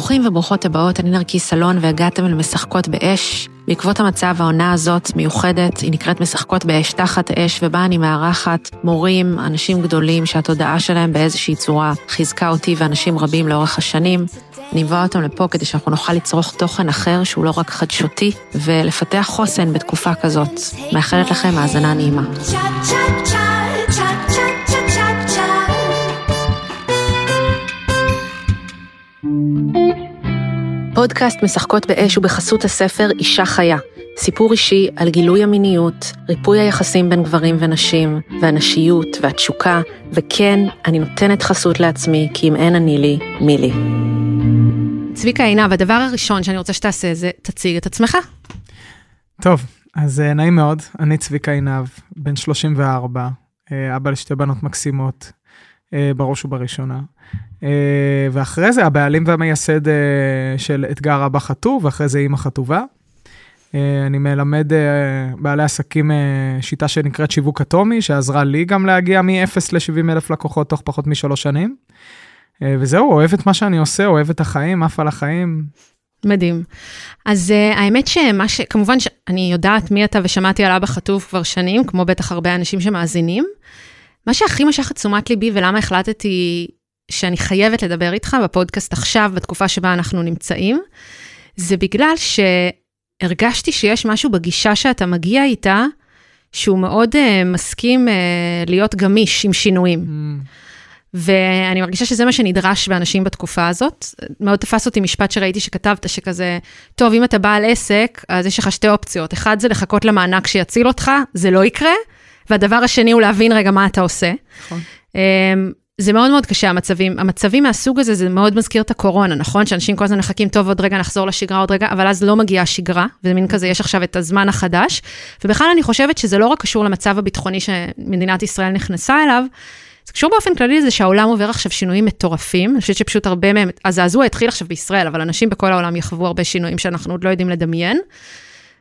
ברוכים וברוכות הבאות, אני נרקיס סלון והגעתם אל משחקות באש. בעקבות המצב, העונה הזאת מיוחדת, היא נקראת משחקות באש תחת אש, ובה אני מארחת מורים, אנשים גדולים שהתודעה שלהם באיזושהי צורה חיזקה אותי ואנשים רבים לאורך השנים. אני מבואה אותם לפה כדי שאנחנו נוכל לצרוך תוכן אחר שהוא לא רק חדשותי, ולפתח חוסן בתקופה כזאת. מאחלת לכם האזנה נעימה. פודקאסט משחקות באש ובחסות הספר אישה חיה. סיפור אישי על גילוי המיניות, ריפוי היחסים בין גברים ונשים, והנשיות והתשוקה, וכן, אני נותנת חסות לעצמי, כי אם אין אני לי, מי לי. צביקה עינב, הדבר הראשון שאני רוצה שתעשה זה תציג את עצמך. טוב, אז אה, נעים מאוד, אני צביקה עינב, בן 34, אה, אבא לשתי בנות מקסימות, אה, בראש ובראשונה. ואחרי זה הבעלים והמייסד של אתגר אבא חטוב, ואחרי זה אימא חטובה. אני מלמד בעלי עסקים שיטה שנקראת שיווק אטומי, שעזרה לי גם להגיע מ-0 ל-70 אלף לקוחות תוך פחות משלוש שנים. וזהו, אוהב את מה שאני עושה, אוהב את החיים, עף על החיים. מדהים. אז uh, האמת שמה ש... כמובן שאני יודעת מי אתה ושמעתי על אבא חטוף כבר שנים, כמו בטח הרבה אנשים שמאזינים. מה שהכי משך את תשומת ליבי ולמה החלטתי שאני חייבת לדבר איתך בפודקאסט עכשיו, בתקופה שבה אנחנו נמצאים, זה בגלל שהרגשתי שיש משהו בגישה שאתה מגיע איתה, שהוא מאוד uh, מסכים uh, להיות גמיש עם שינויים. Mm. ואני מרגישה שזה מה שנדרש באנשים בתקופה הזאת. מאוד תפס אותי משפט שראיתי שכתבת, שכזה, טוב, אם אתה בעל עסק, אז יש לך שתי אופציות. אחד זה לחכות למענק שיציל אותך, זה לא יקרה, והדבר השני הוא להבין רגע מה אתה עושה. נכון. אמ, זה מאוד מאוד קשה, המצבים. המצבים מהסוג הזה, זה מאוד מזכיר את הקורונה, נכון? שאנשים כל הזמן מחכים, טוב, עוד רגע נחזור לשגרה, עוד רגע, אבל אז לא מגיעה השגרה, וזה מין כזה, יש עכשיו את הזמן החדש. ובכלל אני חושבת שזה לא רק קשור למצב הביטחוני שמדינת ישראל נכנסה אליו, זה קשור באופן כללי לזה שהעולם עובר עכשיו שינויים מטורפים, אני חושבת שפשוט הרבה מהם, הזעזוע התחיל עכשיו בישראל, אבל אנשים בכל העולם יחוו הרבה שינויים שאנחנו עוד לא יודעים לדמיין,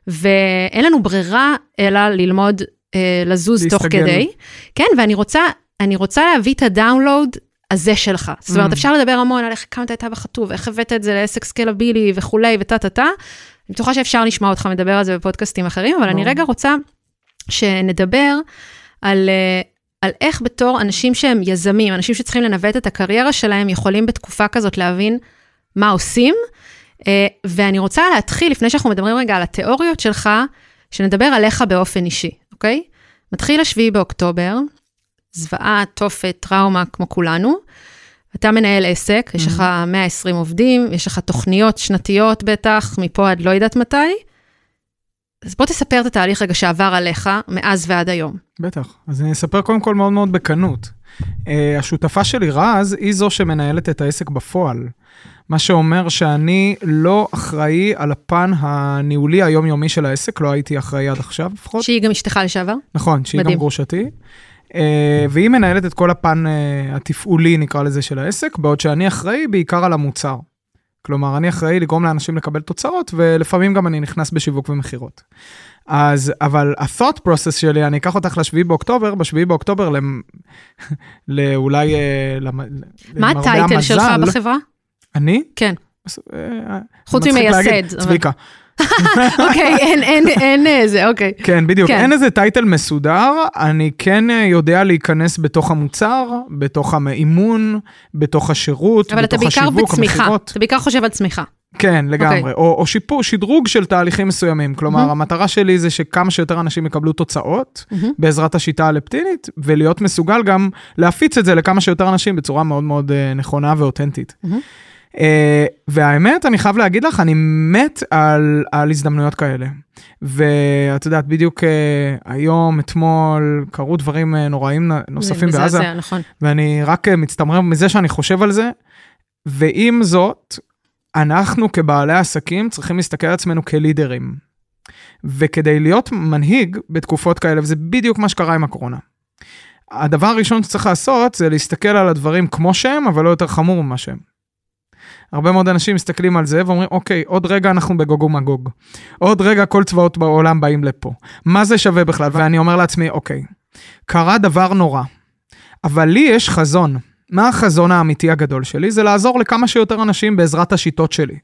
ואין לנו ברירה אלא ללמוד אה, לזוז להסתגל. תוך כדי. כן, ואני רוצה, אני רוצה להביא את הדאונלואוד הזה שלך. זאת אומרת, mm. אפשר לדבר המון על איך הקמת את אבא חטוב, איך הבאת את זה לעסק סקלבילי וכולי וטה טה טה. אני בטוחה שאפשר לשמוע אותך מדבר על זה בפודקאסטים אחרים, אבל אני רגע רוצה שנדבר על, אה, על איך בתור אנשים שהם יזמים, אנשים שצריכים לנווט את הקריירה שלהם, יכולים בתקופה כזאת להבין מה עושים. אה, ואני רוצה להתחיל, לפני שאנחנו מדברים רגע על התיאוריות שלך, שנדבר עליך באופן אישי, אוקיי? מתחיל השביעי באוקטובר, זוועה, תופת, טראומה, כמו כולנו. אתה מנהל עסק, יש לך 120 mm-hmm. עובדים, יש לך תוכניות שנתיות בטח, מפה עד לא יודעת מתי. אז בוא תספר את התהליך רגע שעבר עליך מאז ועד היום. בטח. אז אני אספר קודם כל מאוד מאוד בכנות. Uh, השותפה שלי, רז, היא זו שמנהלת את העסק בפועל. מה שאומר שאני לא אחראי על הפן הניהולי היומיומי של העסק, לא הייתי אחראי עד עכשיו לפחות. שהיא גם אשתך לשעבר? נכון, שהיא מדהים. גם גרושתי. Uh, והיא מנהלת את כל הפן uh, התפעולי, נקרא לזה, של העסק, בעוד שאני אחראי בעיקר על המוצר. כלומר, אני אחראי לגרום לאנשים לקבל תוצאות, ולפעמים גם אני נכנס בשיווק ומכירות. אז, אבל ה-thought process שלי, אני אקח אותך לשביעי באוקטובר, בשביעי באוקטובר, לאולי, אה, מה הטייטל שלך בחברה? אני? כן. אה, חוץ ממייסד. צביקה. אוקיי, אין, אין, אין איזה, אוקיי. כן, בדיוק. כן. אין איזה טייטל מסודר, אני כן אה, יודע להיכנס בתוך המוצר, בתוך האימון, בתוך השירות, בתוך השיווק, המכירות. אבל אתה בעיקר חושב על צמיחה. כן, לגמרי. Okay. אוקיי. או, או שיפור, שדרוג של תהליכים מסוימים. כלומר, mm-hmm. המטרה שלי זה שכמה שיותר אנשים יקבלו תוצאות mm-hmm. בעזרת השיטה הלפטינית, ולהיות מסוגל גם להפיץ את זה לכמה שיותר אנשים בצורה מאוד מאוד uh, נכונה ואותנטית. Mm-hmm. Uh, והאמת, אני חייב להגיד לך, אני מת על, על הזדמנויות כאלה. ואת יודעת, בדיוק uh, היום, אתמול, קרו דברים uh, נוראים נוספים בעזה. זה, נכון. ואני רק מצטמרר מזה שאני חושב על זה. ועם זאת, אנחנו כבעלי עסקים צריכים להסתכל על עצמנו כלידרים. וכדי להיות מנהיג בתקופות כאלה, וזה בדיוק מה שקרה עם הקורונה. הדבר הראשון שצריך לעשות זה להסתכל על הדברים כמו שהם, אבל לא יותר חמור ממה שהם. הרבה מאוד אנשים מסתכלים על זה ואומרים, אוקיי, עוד רגע אנחנו בגוג ומגוג. עוד רגע כל צבאות בעולם באים לפה. מה זה שווה בכלל? ואני אומר לעצמי, אוקיי, קרה דבר נורא, אבל לי יש חזון. מה החזון האמיתי הגדול שלי? זה לעזור לכמה שיותר אנשים בעזרת השיטות שלי.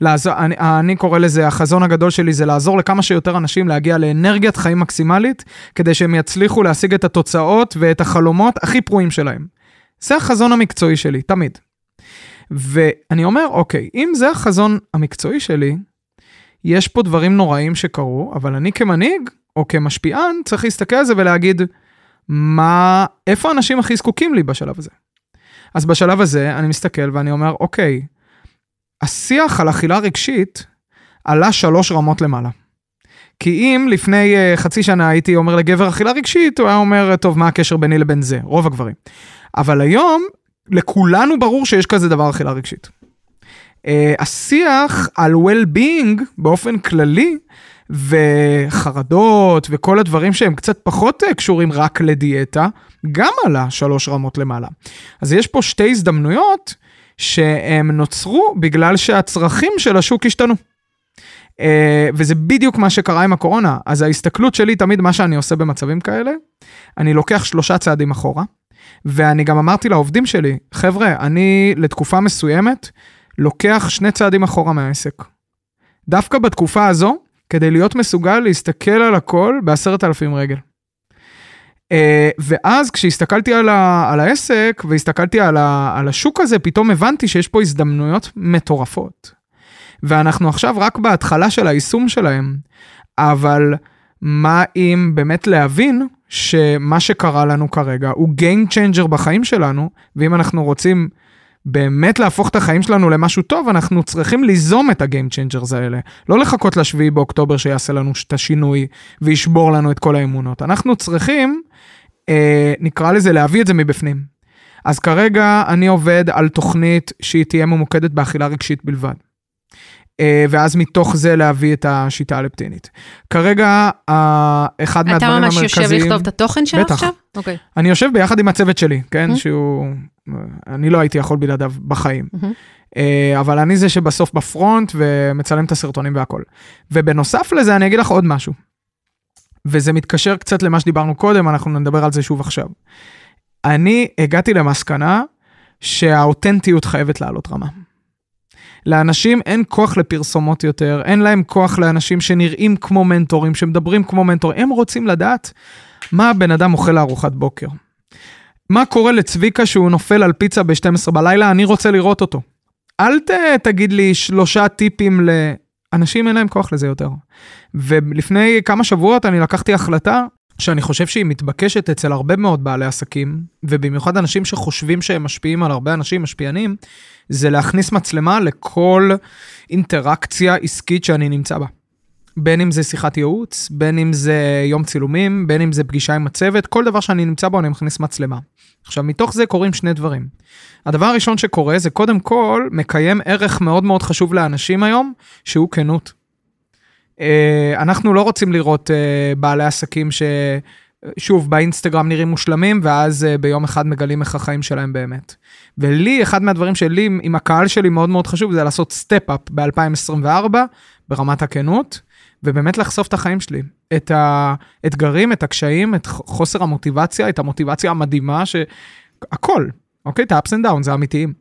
לעזור, אני, אני קורא לזה, החזון הגדול שלי זה לעזור לכמה שיותר אנשים להגיע לאנרגיית חיים מקסימלית, כדי שהם יצליחו להשיג את התוצאות ואת החלומות הכי פרועים שלהם. זה החזון המקצועי שלי, תמיד. ואני אומר, אוקיי, אם זה החזון המקצועי שלי, יש פה דברים נוראים שקרו, אבל אני כמנהיג או כמשפיען צריך להסתכל על זה ולהגיד, מה, איפה האנשים הכי זקוקים לי בשלב הזה? אז בשלב הזה אני מסתכל ואני אומר, אוקיי, השיח על אכילה רגשית עלה שלוש רמות למעלה. כי אם לפני uh, חצי שנה הייתי אומר לגבר אכילה רגשית, הוא היה אומר, טוב, מה הקשר ביני לבין זה? רוב הגברים. אבל היום, לכולנו ברור שיש כזה דבר אכילה רגשית. Uh, השיח על well-being באופן כללי, וחרדות וכל הדברים שהם קצת פחות uh, קשורים רק לדיאטה, גם עלה שלוש רמות למעלה. אז יש פה שתי הזדמנויות שהם נוצרו בגלל שהצרכים של השוק השתנו. Uh, וזה בדיוק מה שקרה עם הקורונה. אז ההסתכלות שלי, תמיד מה שאני עושה במצבים כאלה, אני לוקח שלושה צעדים אחורה, ואני גם אמרתי לעובדים שלי, חבר'ה, אני לתקופה מסוימת לוקח שני צעדים אחורה מהעסק. דווקא בתקופה הזו, כדי להיות מסוגל להסתכל על הכל בעשרת אלפים רגל. Uh, ואז כשהסתכלתי על, ה, על העסק והסתכלתי על, ה, על השוק הזה, פתאום הבנתי שיש פה הזדמנויות מטורפות. ואנחנו עכשיו רק בהתחלה של היישום שלהם, אבל מה אם באמת להבין שמה שקרה לנו כרגע הוא Game Changer בחיים שלנו, ואם אנחנו רוצים באמת להפוך את החיים שלנו למשהו טוב, אנחנו צריכים ליזום את ה game changers האלה. לא לחכות לשביעי באוקטובר שיעשה לנו את השינוי וישבור לנו את כל האמונות. אנחנו צריכים, אה, נקרא לזה, להביא את זה מבפנים. אז כרגע אני עובד על תוכנית שהיא תהיה ממוקדת באכילה רגשית בלבד. אה, ואז מתוך זה להביא את השיטה הלפטינית. כרגע, אחד מהדברים המרכזיים... אתה ממש יושב לכתוב את התוכן שלו עכשיו? בטח. אוקיי. אני יושב ביחד עם הצוות שלי, כן? Mm-hmm. שהוא... אני לא הייתי יכול בלעדיו בחיים. Mm-hmm. אבל אני זה שבסוף בפרונט ומצלם את הסרטונים והכל. ובנוסף לזה, אני אגיד לך עוד משהו. וזה מתקשר קצת למה שדיברנו קודם, אנחנו נדבר על זה שוב עכשיו. אני הגעתי למסקנה שהאותנטיות חייבת לעלות רמה. לאנשים אין כוח לפרסומות יותר, אין להם כוח לאנשים שנראים כמו מנטורים, שמדברים כמו מנטורים, הם רוצים לדעת מה הבן אדם אוכל לארוחת בוקר. מה קורה לצביקה שהוא נופל על פיצה ב-12 בלילה, אני רוצה לראות אותו. אל ת, תגיד לי שלושה טיפים ל... אנשים אין להם כוח לזה יותר. ולפני כמה שבועות אני לקחתי החלטה שאני חושב שהיא מתבקשת אצל הרבה מאוד בעלי עסקים, ובמיוחד אנשים שחושבים שהם משפיעים על הרבה אנשים משפיענים, זה להכניס מצלמה לכל אינטראקציה עסקית שאני נמצא בה. בין אם זה שיחת ייעוץ, בין אם זה יום צילומים, בין אם זה פגישה עם הצוות, כל דבר שאני נמצא בו אני מכניס מצלמה. עכשיו, מתוך זה קורים שני דברים. הדבר הראשון שקורה זה קודם כל מקיים ערך מאוד מאוד חשוב לאנשים היום, שהוא כנות. אה, אנחנו לא רוצים לראות אה, בעלי עסקים ש... שוב, באינסטגרם נראים מושלמים, ואז uh, ביום אחד מגלים איך החיים שלהם באמת. ולי, אחד מהדברים שלי עם הקהל שלי מאוד מאוד חשוב, זה לעשות step-up ב-2024, ברמת הכנות, ובאמת לחשוף את החיים שלי. את האתגרים, את הקשיים, את חוסר המוטיבציה, את המוטיבציה המדהימה, ש... הכל, אוקיי? את ה-ups and downs, זה אמיתיים.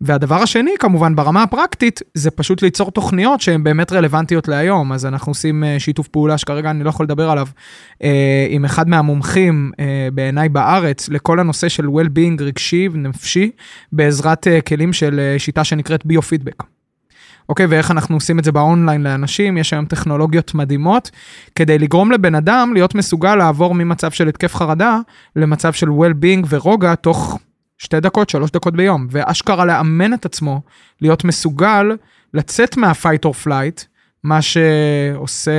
והדבר השני, כמובן, ברמה הפרקטית, זה פשוט ליצור תוכניות שהן באמת רלוונטיות להיום. אז אנחנו עושים uh, שיתוף פעולה שכרגע אני לא יכול לדבר עליו, uh, עם אחד מהמומחים uh, בעיניי בארץ, לכל הנושא של well-being רגשי ונפשי, בעזרת uh, כלים של uh, שיטה שנקראת ביו-פידבק. אוקיי, ואיך אנחנו עושים את זה באונליין לאנשים, יש היום טכנולוגיות מדהימות, כדי לגרום לבן אדם להיות מסוגל לעבור ממצב של התקף חרדה למצב של well-being ורוגע תוך שתי דקות, שלוש דקות ביום, ואשכרה לאמן את עצמו להיות מסוגל לצאת מה-fight or flight, מה שעושה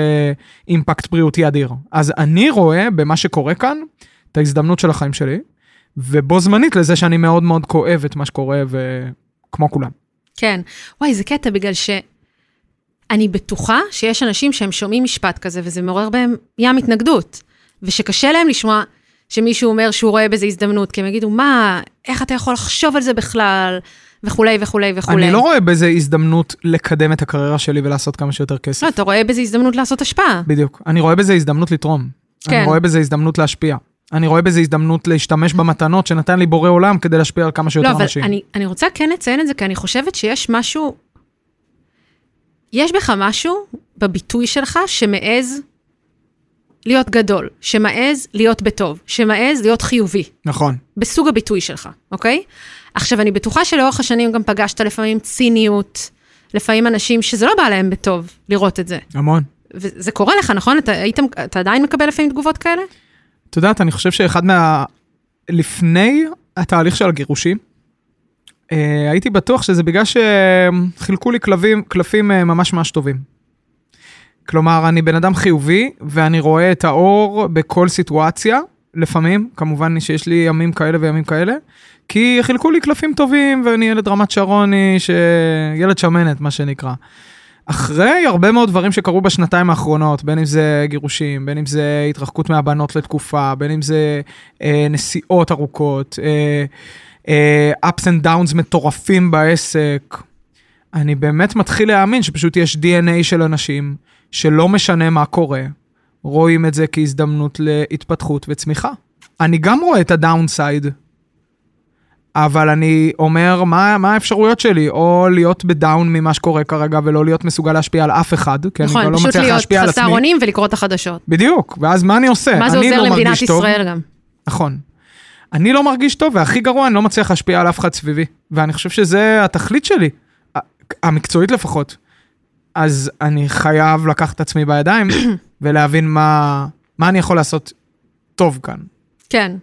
אימפקט בריאותי אדיר. אז אני רואה במה שקורה כאן את ההזדמנות של החיים שלי, ובו זמנית לזה שאני מאוד מאוד כואב את מה שקורה, וכמו כולם. כן. וואי, זה קטע בגלל שאני בטוחה שיש אנשים שהם שומעים משפט כזה, וזה מעורר בהם ים התנגדות, ושקשה להם לשמוע שמישהו אומר שהוא רואה בזה הזדמנות, כי הם יגידו, מה, איך אתה יכול לחשוב על זה בכלל, וכולי וכולי וכולי. אני לא רואה בזה הזדמנות לקדם את הקריירה שלי ולעשות כמה שיותר כסף. לא, אתה רואה בזה הזדמנות לעשות השפעה. בדיוק. אני רואה בזה הזדמנות לתרום. כן. אני רואה בזה הזדמנות להשפיע. אני רואה בזה הזדמנות להשתמש במתנות שנתן לי בורא עולם כדי להשפיע על כמה שיותר לא, אבל אנשים. אני, אני רוצה כן לציין את זה, כי אני חושבת שיש משהו, יש בך משהו בביטוי שלך שמעז להיות גדול, שמעז להיות בטוב, שמעז להיות חיובי, נכון. בסוג הביטוי שלך, אוקיי? עכשיו, אני בטוחה שלאורך השנים גם פגשת לפעמים ציניות, לפעמים אנשים שזה לא בא להם בטוב לראות את זה. המון. וזה קורה לך, נכון? אתה, היית, אתה עדיין מקבל לפעמים תגובות כאלה? את יודעת, אני חושב שאחד מה... לפני התהליך של הגירושים, אה, הייתי בטוח שזה בגלל שחילקו לי כלבים, קלפים אה, ממש ממש טובים. כלומר, אני בן אדם חיובי, ואני רואה את האור בכל סיטואציה, לפעמים, כמובן שיש לי ימים כאלה וימים כאלה, כי חילקו לי קלפים טובים, ואני ילד רמת שרוני, ש... ילד שמנת, מה שנקרא. אחרי הרבה מאוד דברים שקרו בשנתיים האחרונות, בין אם זה גירושים, בין אם זה התרחקות מהבנות לתקופה, בין אם זה אה, נסיעות ארוכות, אה, אה, ups and downs מטורפים בעסק, אני באמת מתחיל להאמין שפשוט יש DNA של אנשים, שלא משנה מה קורה, רואים את זה כהזדמנות להתפתחות וצמיחה. אני גם רואה את הדאונסייד, אבל אני אומר, מה, מה האפשרויות שלי? או להיות בדאון ממה שקורה כרגע ולא להיות מסוגל להשפיע על אף אחד, כי נכון, אני לא פשוט מצליח להיות להשפיע על חסר עצמי. אונים ולקרוא את החדשות. בדיוק, ואז מה אני עושה? מה זה עוזר לא למדינת מרגיש טוב. ישראל גם? נכון. אני לא מרגיש טוב, והכי גרוע, אני לא מצליח להשפיע על אף אחד סביבי. ואני חושב שזה התכלית שלי, המקצועית לפחות. אז אני חייב לקחת את עצמי בידיים ולהבין מה, מה אני יכול לעשות טוב כאן. כן,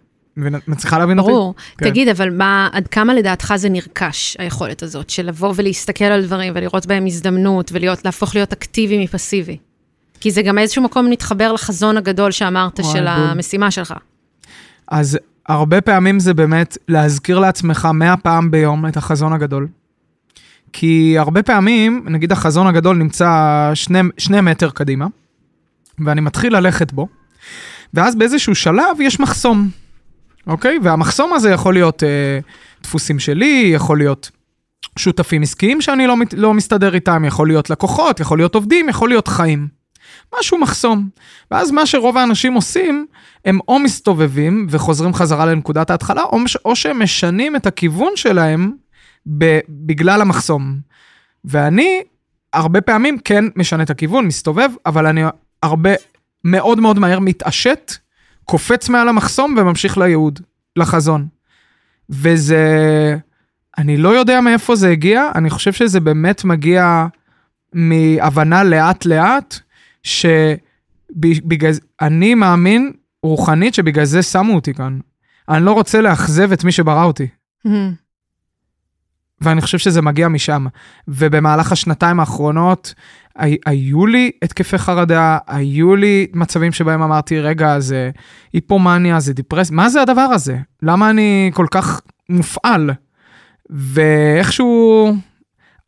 מצליחה להבין אותי? ברור. כן. תגיד, אבל מה, עד כמה לדעתך זה נרכש, היכולת הזאת, של לבוא ולהסתכל על דברים ולראות בהם הזדמנות, ולהפוך להיות אקטיבי מפסיבי? כי זה גם איזשהו מקום מתחבר לחזון הגדול שאמרת של בול. המשימה שלך. אז הרבה פעמים זה באמת להזכיר לעצמך מאה פעם ביום את החזון הגדול. כי הרבה פעמים, נגיד החזון הגדול נמצא שני, שני מטר קדימה, ואני מתחיל ללכת בו, ואז באיזשהו שלב יש מחסום, אוקיי? והמחסום הזה יכול להיות אה, דפוסים שלי, יכול להיות שותפים עסקיים שאני לא, לא מסתדר איתם, יכול להיות לקוחות, יכול להיות עובדים, יכול להיות חיים. משהו מחסום. ואז מה שרוב האנשים עושים, הם או מסתובבים וחוזרים חזרה לנקודת ההתחלה, או, או שהם משנים את הכיוון שלהם בגלל המחסום. ואני הרבה פעמים כן משנה את הכיוון, מסתובב, אבל אני הרבה, מאוד מאוד מהר מתעשת, קופץ מעל המחסום וממשיך לייעוד, לחזון. וזה, אני לא יודע מאיפה זה הגיע, אני חושב שזה באמת מגיע מהבנה לאט-לאט, שבגלל, אני מאמין רוחנית שבגלל זה שמו אותי כאן. אני לא רוצה לאכזב את מי שברא אותי. ואני חושב שזה מגיע משם. ובמהלך השנתיים האחרונות, הי- היו לי התקפי חרדה, היו לי מצבים שבהם אמרתי, רגע, זה היפומניה, זה דיפרס, מה זה הדבר הזה? למה אני כל כך מופעל? ואיכשהו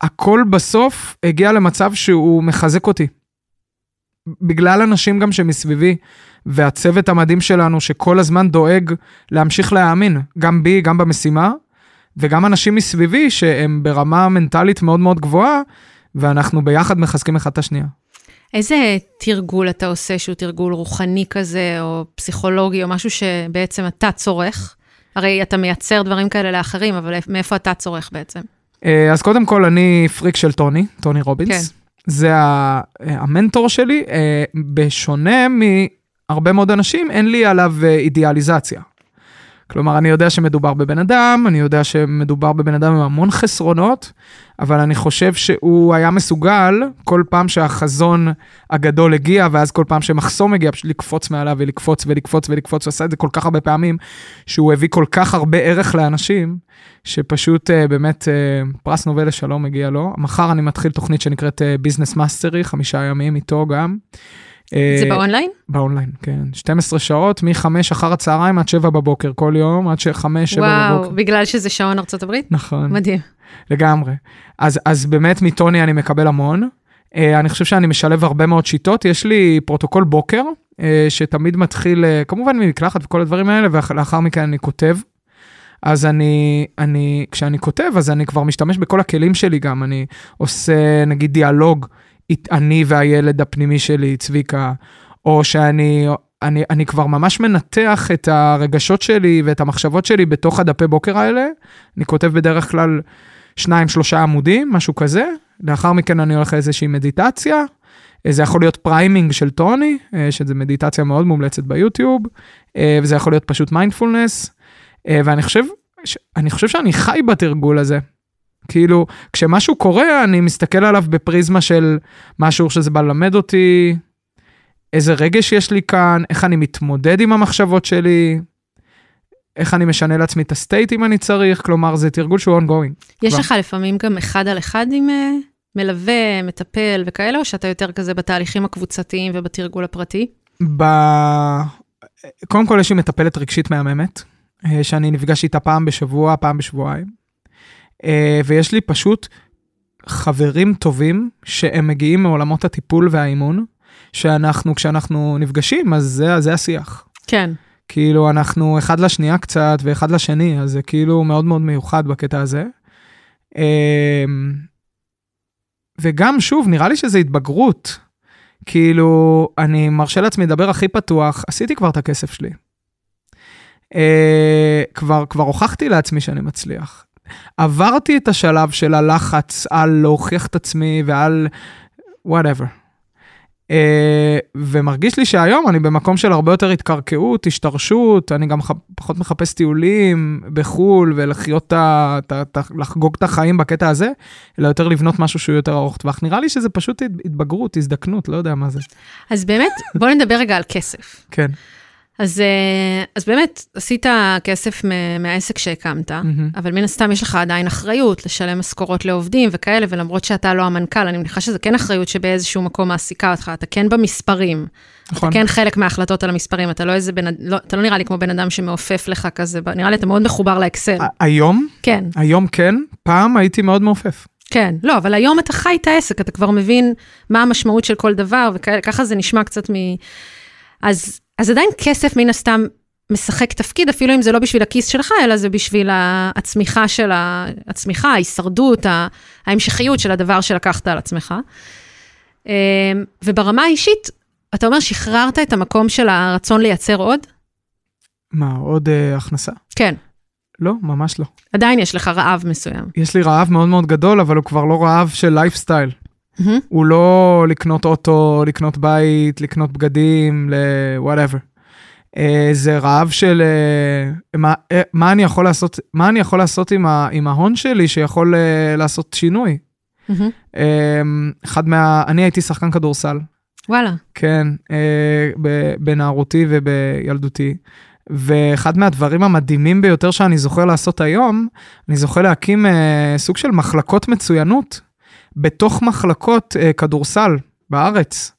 הכל בסוף הגיע למצב שהוא מחזק אותי. בגלל אנשים גם שמסביבי, והצוות המדהים שלנו שכל הזמן דואג להמשיך להאמין, גם בי, גם במשימה, וגם אנשים מסביבי שהם ברמה מנטלית מאוד מאוד גבוהה, ואנחנו ביחד מחזקים אחד את השנייה. איזה תרגול אתה עושה שהוא תרגול רוחני כזה, או פסיכולוגי, או משהו שבעצם אתה צורך? הרי אתה מייצר דברים כאלה לאחרים, אבל מאיפה אתה צורך בעצם? אה, אז קודם כל, אני פריק של טוני, טוני רובינס. כן. זה אה, המנטור שלי. אה, בשונה מהרבה מאוד אנשים, אין לי עליו אידיאליזציה. כלומר, אני יודע שמדובר בבן אדם, אני יודע שמדובר בבן אדם עם המון חסרונות, אבל אני חושב שהוא היה מסוגל, כל פעם שהחזון הגדול הגיע, ואז כל פעם שמחסום הגיע, פשוט לקפוץ מעליו ולקפוץ ולקפוץ ולקפוץ, הוא עשה את זה כל כך הרבה פעמים, שהוא הביא כל כך הרבה ערך לאנשים, שפשוט uh, באמת uh, פרס נובל לשלום מגיע לו. מחר אני מתחיל תוכנית שנקראת Business Mastery, חמישה ימים איתו גם. זה אה, באונליין? באונליין, כן. 12 שעות, מ-5 אחר הצהריים עד 7 בבוקר כל יום, עד ש-5, 7 וואו, בבוקר. בגלל שזה שעון ארצות הברית? נכון, מדהים. לגמרי. אז, אז באמת מטוני אני מקבל המון. Uh, אני חושב שאני משלב הרבה מאוד שיטות. יש לי פרוטוקול בוקר, uh, שתמיד מתחיל, uh, כמובן ממקלחת וכל הדברים האלה, ולאחר מכן אני כותב. אז אני, אני, כשאני כותב, אז אני כבר משתמש בכל הכלים שלי גם. אני עושה, נגיד, דיאלוג, אני והילד הפנימי שלי, צביקה, או שאני אני, אני כבר ממש מנתח את הרגשות שלי ואת המחשבות שלי בתוך הדפי בוקר האלה. אני כותב בדרך כלל שניים, שלושה עמודים, משהו כזה. לאחר מכן אני הולך לאיזושהי מדיטציה. זה יכול להיות priming של טוני, שזה מדיטציה מאוד מומלצת ביוטיוב, וזה יכול להיות פשוט מיינדפולנס. ואני חושב, אני חושב שאני חי בתרגול הזה. כאילו, כשמשהו קורה, אני מסתכל עליו בפריזמה של משהו שזה בא ללמד אותי, איזה רגש יש לי כאן, איך אני מתמודד עם המחשבות שלי, איך אני משנה לעצמי את ה state אם אני צריך, כלומר, זה תרגול שהוא ongoing. יש כבר. לך לפעמים גם אחד על אחד עם uh, מלווה, מטפל וכאלה, או שאתה יותר כזה בתהליכים הקבוצתיים ובתרגול הפרטי? ב... קודם כל, יש לי מטפלת רגשית מהממת, אה, שאני נפגש איתה פעם בשבוע, פעם בשבועיים. אה, ויש לי פשוט חברים טובים שהם מגיעים מעולמות הטיפול והאימון, שאנחנו, כשאנחנו נפגשים, אז זה, זה השיח. כן. כאילו, אנחנו אחד לשנייה קצת ואחד לשני, אז זה כאילו מאוד מאוד מיוחד בקטע הזה. אמ, וגם, שוב, נראה לי שזה התבגרות. כאילו, אני מרשה לעצמי לדבר הכי פתוח, עשיתי כבר את הכסף שלי. אה, כבר, כבר הוכחתי לעצמי שאני מצליח. עברתי את השלב של הלחץ על להוכיח את עצמי ועל וואטאבר. Uh, ומרגיש לי שהיום אני במקום של הרבה יותר התקרקעות, השתרשות, אני גם פחות מחפש טיולים בחו"ל ולחיות את ה... לחגוג את החיים בקטע הזה, אלא יותר לבנות משהו שהוא יותר ארוך טווח. נראה לי שזה פשוט התבגרות, הזדקנות, לא יודע מה זה. אז באמת, בוא נדבר רגע על כסף. כן. אז, אה, אז באמת, עשית כסף מהעסק שהקמת, mm-hmm. אבל מן הסתם יש לך עדיין אחריות לשלם משכורות לעובדים וכאלה, ולמרות שאתה לא המנכ"ל, אני מניחה שזה כן אחריות שבאיזשהו מקום מעסיקה אותך, אתה כן במספרים. נכון. אתה כן חלק מההחלטות על המספרים, אתה לא איזה בן, לא, אתה לא נראה לי כמו בן אדם שמעופף לך כזה, נראה לי אתה מאוד מחובר לאקסל. היום? כן. היום כן, פעם הייתי מאוד מעופף. כן, לא, אבל היום אתה חי את העסק, אתה כבר מבין מה המשמעות של כל דבר, וככה זה נשמע קצת מ... אז אז עדיין כסף מן הסתם משחק תפקיד, אפילו אם זה לא בשביל הכיס שלך, אלא זה בשביל הצמיחה של ה... הצמיחה, ההישרדות, ההמשכיות של הדבר שלקחת על עצמך. אמ, וברמה האישית, אתה אומר, שחררת את המקום של הרצון לייצר עוד? מה, עוד uh, הכנסה? כן. לא, ממש לא. עדיין יש לך רעב מסוים. יש לי רעב מאוד מאוד גדול, אבל הוא כבר לא רעב של lifestyle. Mm-hmm. הוא לא לקנות אוטו, לקנות בית, לקנות בגדים, ל-whatever. Uh, זה רעב של uh, מה, uh, מה אני יכול לעשות, מה אני יכול לעשות עם, ה, עם ההון שלי שיכול uh, לעשות שינוי. Mm-hmm. Uh, אחד מה, אני הייתי שחקן כדורסל. וואלה. כן, uh, בנערותי ובילדותי. ואחד מהדברים המדהימים ביותר שאני זוכר לעשות היום, אני זוכר להקים uh, סוג של מחלקות מצוינות. בתוך מחלקות uh, כדורסל בארץ.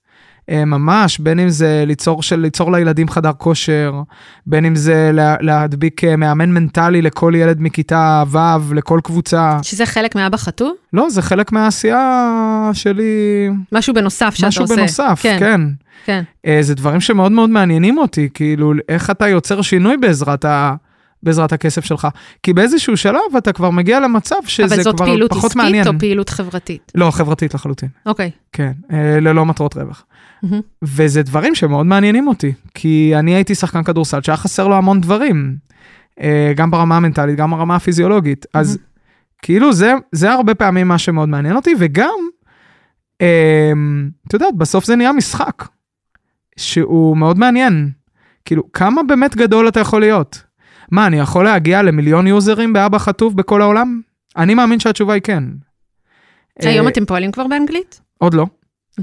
Uh, ממש, בין אם זה ליצור, של, ליצור לילדים חדר כושר, בין אם זה לה, להדביק uh, מאמן מנטלי לכל ילד מכיתה ו', לכל קבוצה. שזה חלק מאבא חתום? לא, זה חלק מהעשייה שלי. משהו בנוסף שאתה משהו עושה. משהו בנוסף, כן. כן. כן. Uh, זה דברים שמאוד מאוד מעניינים אותי, כאילו, איך אתה יוצר שינוי בעזרת ה... בעזרת הכסף שלך. כי באיזשהו שלב אתה כבר מגיע למצב שזה כבר פחות מעניין. אבל זאת פעילות עסקית או פעילות חברתית? לא, חברתית לחלוטין. אוקיי. Okay. כן, אה, ללא מטרות רווח. Mm-hmm. וזה דברים שמאוד מעניינים אותי, כי אני הייתי שחקן כדורסל שהיה חסר לו המון דברים, אה, גם ברמה המנטלית, גם ברמה הפיזיולוגית. Mm-hmm. אז כאילו זה, זה הרבה פעמים מה שמאוד מעניין אותי, וגם, אה, את יודעת, בסוף זה נהיה משחק, שהוא מאוד מעניין. כאילו, כמה באמת גדול אתה יכול להיות? מה, אני יכול להגיע למיליון יוזרים באבא חטוף בכל העולם? אני מאמין שהתשובה היא כן. היום אתם פועלים כבר באנגלית? עוד לא.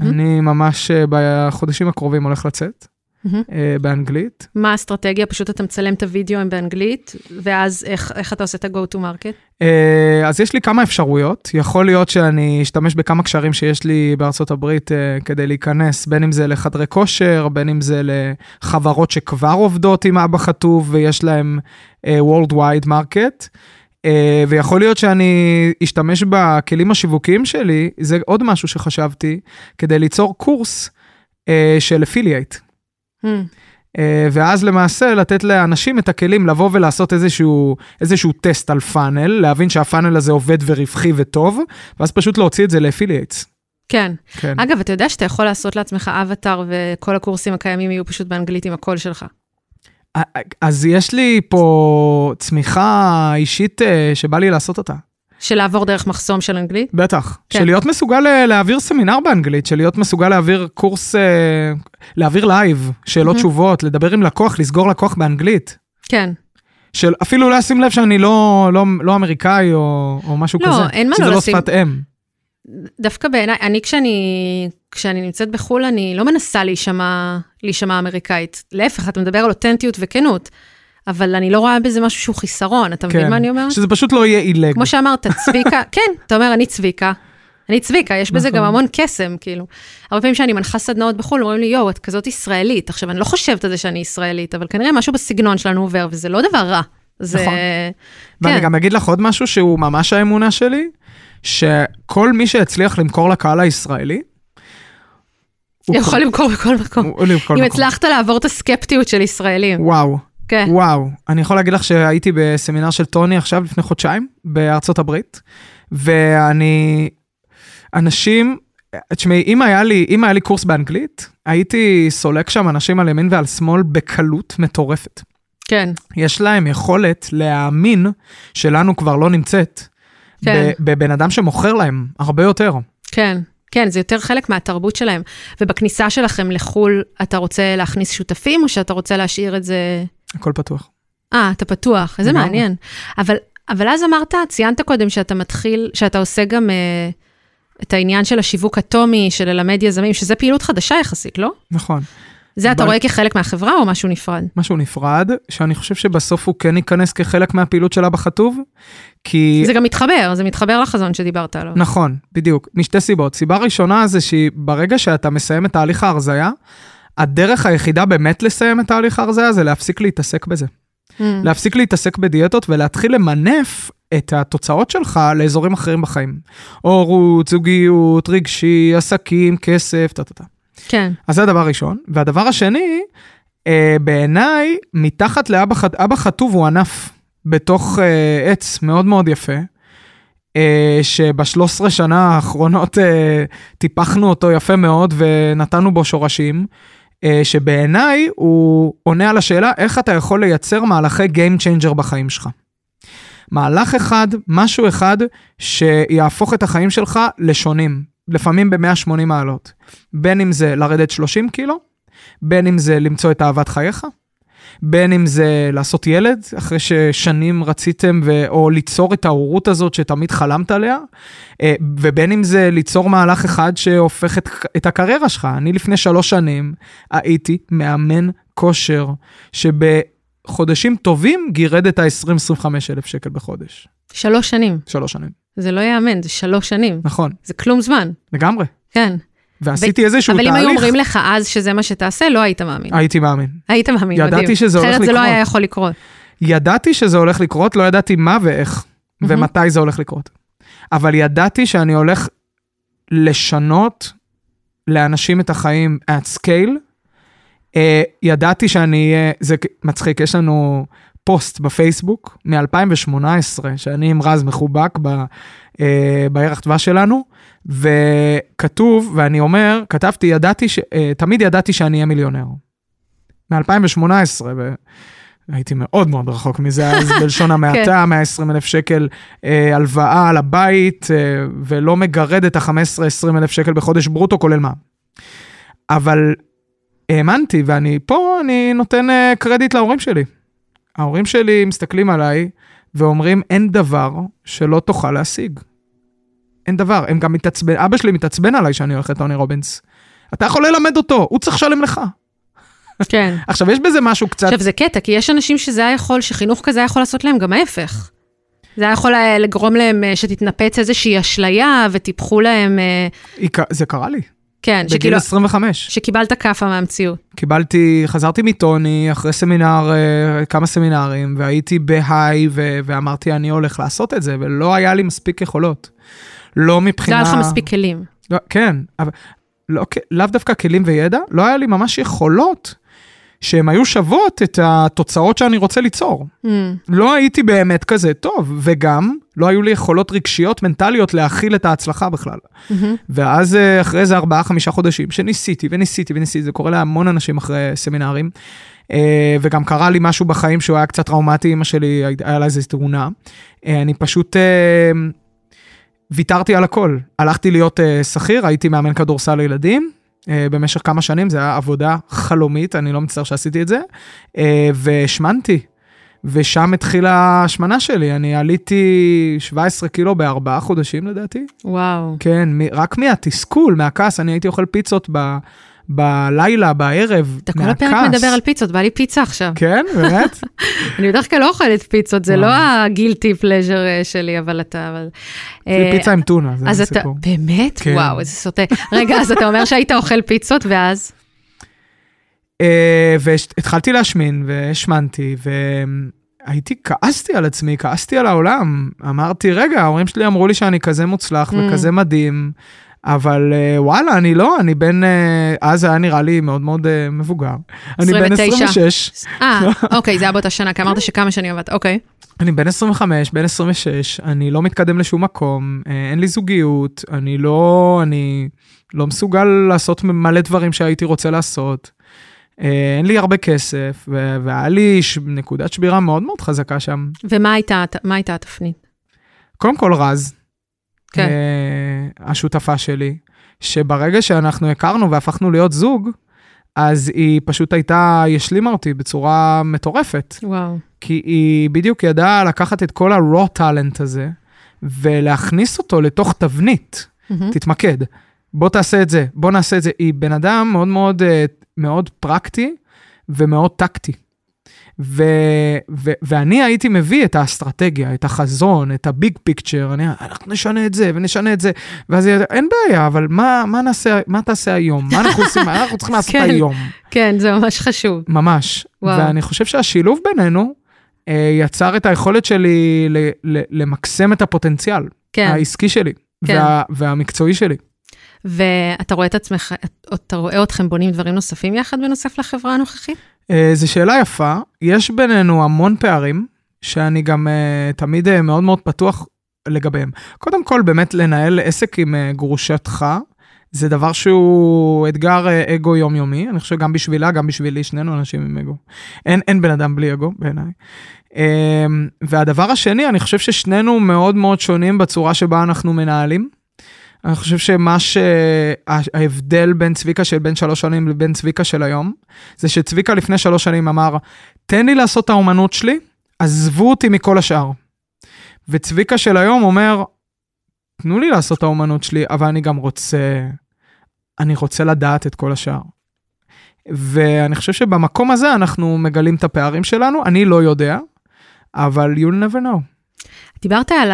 אני ממש אה, בחודשים הקרובים הולך לצאת. Mm-hmm. באנגלית. מה האסטרטגיה? פשוט אתה מצלם את הוידאו באנגלית, ואז איך, איך אתה עושה את ה-go to market? Uh, אז יש לי כמה אפשרויות. יכול להיות שאני אשתמש בכמה קשרים שיש לי בארצות הברית uh, כדי להיכנס, בין אם זה לחדרי כושר, בין אם זה לחברות שכבר עובדות עם אבא חטוב ויש להם Worldwide Market. ויכול להיות שאני אשתמש בכלים השיווקיים שלי, זה עוד משהו שחשבתי, כדי ליצור קורס של affiliate. אה, ואז למעשה לתת לאנשים את הכלים לבוא ולעשות איזשהו, איזשהו טסט על פאנל, להבין שהפאנל הזה עובד ורווחי וטוב, ואז פשוט להוציא את זה ל affiliates. כן. כן. אגב, אתה יודע שאתה יכול לעשות לעצמך אבטאר וכל הקורסים הקיימים יהיו פשוט באנגלית עם הקול שלך. אז יש לי פה צמיחה אישית אה, שבא לי לעשות אותה. של לעבור דרך מחסום של אנגלית? בטח. כן. של להיות מסוגל אה, להעביר סמינר באנגלית, של להיות מסוגל להעביר קורס, אה, להעביר live, שאלות Mhm. תשובות, לדבר עם לקוח, לסגור לקוח באנגלית. כן. של אפילו לשים לב שאני לא, לא, לא אמריקאי או, או משהו לא, כזה. אין מה שזה לא לא לשים. שפת אם. דווקא בעיניי, אני כשאני, כשאני נמצאת בחו"ל, אני לא מנסה להישמע, להישמע אמריקאית. להפך, אתה מדבר על אותנטיות וכנות, אבל אני לא רואה בזה משהו שהוא חיסרון, אתה מבין מה אני אומרת? שזה פשוט לא יהיה עילג. כמו שאמרת, צביקה, כן, אתה אומר, אני צביקה. אני צביקה, יש בזה נכון. גם המון קסם, כאילו. הרבה פעמים שאני מנחה סדנאות בחו"ל, אומרים לי, יואו, את כזאת ישראלית. עכשיו, אני לא חושבת על זה שאני ישראלית, אבל כנראה משהו בסגנון שלנו עובר, וזה לא דבר רע. זה... נכון. ואני כן. גם אגיד לך עוד משהו שהוא ממש האמונה שלי, שכל מי שהצליח למכור לקהל הישראלי, יכול למכור בכל מקום. אם. הצלחת לעבור את הסקפטיות של ישראלים. וואו, כן. וואו. אני יכול להגיד לך שהייתי בסמינר של טוני עכשיו, לפני חודשיים, בארצות הברית, ואני... אנשים... תשמעי, אם היה לי, אם היה לי קורס באנגלית, הייתי סולק שם אנשים על ימין ועל שמאל בקלות מטורפת. כן, יש להם יכולת להאמין שלנו כבר לא נמצאת. כן. בבן אדם שמוכר להם הרבה יותר. כן. כן, זה יותר חלק מהתרבות שלהם. ובכניסה שלכם לחו"ל, אתה רוצה להכניס שותפים, או שאתה רוצה להשאיר את זה... הכל פתוח. אה, אתה פתוח, איזה. מעניין. אבל, אבל אז אמרת, ציינת קודם שאתה מתחיל, שאתה עושה גם אה, את העניין של השיווק אטומי, של ללמד יזמים, שזה פעילות חדשה יחסית, לא? נכון. זה אתה בל- רואה כחלק מהחברה או משהו נפרד? משהו נפרד, שאני חושב שבסוף הוא כן ייכנס כחלק מהפעילות שלה בכתוב, כי... זה גם מתחבר, זה מתחבר לחזון שדיברת עליו. נכון, בדיוק, משתי סיבות. סיבה ראשונה זה שברגע שאתה מסיים את תהליך ההרזייה, הדרך היחידה באמת לסיים את תהליך ההרזייה זה להפסיק להתעסק בזה. Mm, להפסיק להתעסק בדיאטות ולהתחיל למנף את התוצאות שלך לאזורים אחרים בחיים. הורות, זוגיות, רגשי, עסקים, כסף, טה-טה-טה. כן, אז זה הדבר הראשון. והדבר השני, אה, בעיניי, מתחת לאבא ח- אבא חטוב הוא ענף בתוך אה, עץ מאוד מאוד יפה, אה, שב-13 שנה האחרונות אה, טיפחנו אותו יפה מאוד ונתנו בו שורשים, שבעיניי הוא עונה על השאלה איך אתה יכול לייצר מהלכי Game Changer בחיים שלך. מהלך אחד, משהו אחד, שיהפוך את החיים שלך לשונים, לפעמים ב-180 מעלות. בין אם זה לרדת 30 קילו, בין אם זה למצוא את אהבת חייך, בין אם זה לעשות ילד, אחרי ששנים רציתם, ו... או ליצור את ההורות הזאת שתמיד חלמת עליה, אה, ובין אם זה ליצור מהלך אחד שהופך את, את הקריירה שלך. אני לפני שלוש שנים הייתי מאמן כושר, שבחודשים טובים גירד את ה-20-25 אלף שקל בחודש. שלוש שנים. שלוש שנים. זה לא ייאמן, זה שלוש שנים. נכון, זה כלום זמן. לגמרי. כן. ועשיתי איזשהו אבל אם תהליך, היו אומרים לך אז שזה מה שתעשה, לא היית מאמין. הייתי מאמין. היית מאמין, ידעתי מדהים. שזה הולך אחרת זה לא לקרות. היה יכול לקרות. ידעתי שזה הולך לקרות, לא ידעתי מה ואיך. ומתי זה הולך לקרות. אבל ידעתי שאני הולך לשנות לאנשים את החיים at scale. Uh, ידעתי שאני אהיה, זה מצחיק, יש לנו פוסט בפייסבוק מ-2018, שאני עם רז מחובק ב, uh, בירח דבש שלנו, וכתוב, ואני אומר, כתבתי, ידעתי, ש, uh, תמיד ידעתי שאני אהיה מיליונר. מ-2018, ו... הייתי מאוד מאוד רחוק מזה אז, בלשון המעטה, 120 אלף שקל אה, הלוואה על הבית, אה, ולא מגרד את ה-15-20 אלף שקל בחודש ברוטו, כולל מה. אבל האמנתי, ואני פה, אני נותן אה, קרדיט להורים שלי. ההורים שלי מסתכלים עליי ואומרים, אין דבר שלא תוכל להשיג. אין דבר, הם גם מתעצבן, אבא שלי מתעצבן עליי שאני הולך לטוני רובינס. אתה יכול ללמד אותו, הוא צריך לשלם לך. כן. עכשיו, יש בזה משהו קצת... עכשיו, זה קטע, כי יש אנשים שזה היה יכול, שחינוך כזה היה יכול לעשות להם גם ההפך. זה היה יכול אה, לגרום להם אה, שתתנפץ איזושהי אשליה וטיפחו להם, זה קרה לי, כן, בגיל שכאילו, 25. שקיבלת כאפה מהמציאות. קיבלתי, חזרתי מטוני אחרי סמינר, אה, כמה סמינרים, והייתי בהיי, ו- ואמרתי, אני הולך לעשות את זה, ולא היה לי מספיק יכולות. לא לא מבחינה... היה לך מספיק כלים. לא, כן, אבל לא, לאו דווקא כלים וידע, לא היה לי ממש יכולות שהן היו שוות את התוצאות שאני רוצה ליצור. Mm. לא הייתי באמת כזה טוב, וגם לא היו לי יכולות רגשיות מנטליות להכיל את ההצלחה בכלל. מהמם. ואז אה, אחרי איזה ארבעה, חמישה חודשים, שניסיתי וניסיתי וניסיתי, זה קורה להמון אנשים אחרי סמינרים, אה, וגם קרה לי משהו בחיים שהוא היה קצת טראומטי, אמא שלי, היה לה איזו תאונה. אה, אני פשוט ויתרתי על הכל. הלכתי להיות אה, שכיר, הייתי מאמן כדורסל לילדים. אה, במשך כמה שנים, זו הייתה עבודה חלומית, אני לא מצטער שעשיתי את זה, אה, והשמנתי. ושם התחילה ההשמנה שלי, אני עליתי 17 קילו בארבעה חודשים לדעתי. וואו. כן, רק מהתסכול, מהכעס, אני הייתי אוכל פיצות ב, בלילה, בערב, אתה כל. הפרק מדבר על פיצות, בא לי פיצה עכשיו. כן, באמת? אני בדרך כלל לא אוכלת פיצות, זה. לא הגילטי פלז'ר שלי, אבל אתה... אבל... זה אה, פיצה עם טונה, זה אז אתה, הסיפור. באמת? כן. וואו, איזה סוטה. רגע, אז אתה אומר שהיית אוכל פיצות, ואז? אה, והתחלתי להשמין, והשמנתי, והייתי, כעסתי על עצמי, כעסתי על העולם. אמרתי, רגע, ההורים שלי אמרו לי שאני כזה מוצלח Mm. וכזה מדהים, אבל אה, וואלה, אני לא, אני בן, אה, אז היה נראה לי מאוד מאוד אה, מבוגר. אני בן 29. 26. אה, אוקיי, זה היה באותה שנה, כי אמרת שכמה שנים עבדת, אוקיי. אני בן 25, בן 26, אני לא מתקדם לשום מקום, אין לי זוגיות, אני לא, אני לא מסוגל לעשות מלא דברים שהייתי רוצה לעשות. אין לי הרבה כסף, והיה לי ש- נקודת שבירה מאוד מאוד חזקה שם. ומה הייתה, הייתה התפנית? קודם כל רז, כן. אה, השותפה שלי, שברגע שאנחנו הכרנו והפכנו להיות זוג, אז היא פשוט הייתה, היא השלימה אותי בצורה מטורפת. וואו. כי היא בדיוק ידעה לקחת את כל ה-raw talent הזה ולהכניס אותו לתוך תבנית. מהמם. תתמקד. בוא תעשה את זה, בוא נעשה את זה. היא בן אדם מאוד מאוד, אה, מאוד פרקטי ומאוד טקטי. ו, ו, ואני הייתי מביא את האסטרטגיה, את החזון, את הביג פיקצ'ר, אני, אנחנו נשנה את זה ונשנה את זה, ואז אין בעיה, אבל מה, מה נעשה, מה תעשה היום? מה אנחנו עושים, מה אנחנו צריכים לעשות כן. היום? כן, זה ממש חשוב. ממש. וואו. ואני חושב שהשילוב בינינו אה, יצר את היכולת שלי ל, ל, למקסם את הפוטנציאל כן. העסקי שלי כן. וה, והמקצועי שלי. ואתה רואה את עצמך, אתה רואה אתכם בונים דברים נוספים יחד בנוסף לחברה הנוכחית? אה, זו שאלה יפה, יש בינינו המון פערים, שאני גם אה, תמיד אה, מאוד מאוד פתוח לגביהם. קודם כל, באמת לנהל עסק עם גרושתך, זה דבר שהוא אתגר אגו יומיומי, אני חושב גם בשבילה, גם בשבילי, שנינו אנשים עם אגו. אין, אין בן אדם בלי אגו, בעיניי. והדבר השני, אני חושב ששנינו מאוד מאוד שונים בצורה שבה אנחנו מנהלים. אני חושב שמה שההבדל בין צביקה של בין שלוש שנים לבין צביקה של היום, זה שצביקה לפני שלוש שנים אמר, תן לי לעשות את האומנות שלי, עזבו אותי מכל השאר. וצביקה של היום אומר, תנו לי לעשות את האומנות שלי, אבל אני גם רוצה, אני רוצה לדעת את כל השאר. ואני חושב שבמקום הזה אנחנו מגלים את הפערים שלנו, אני לא יודע, אבל you'll never know. דיברת על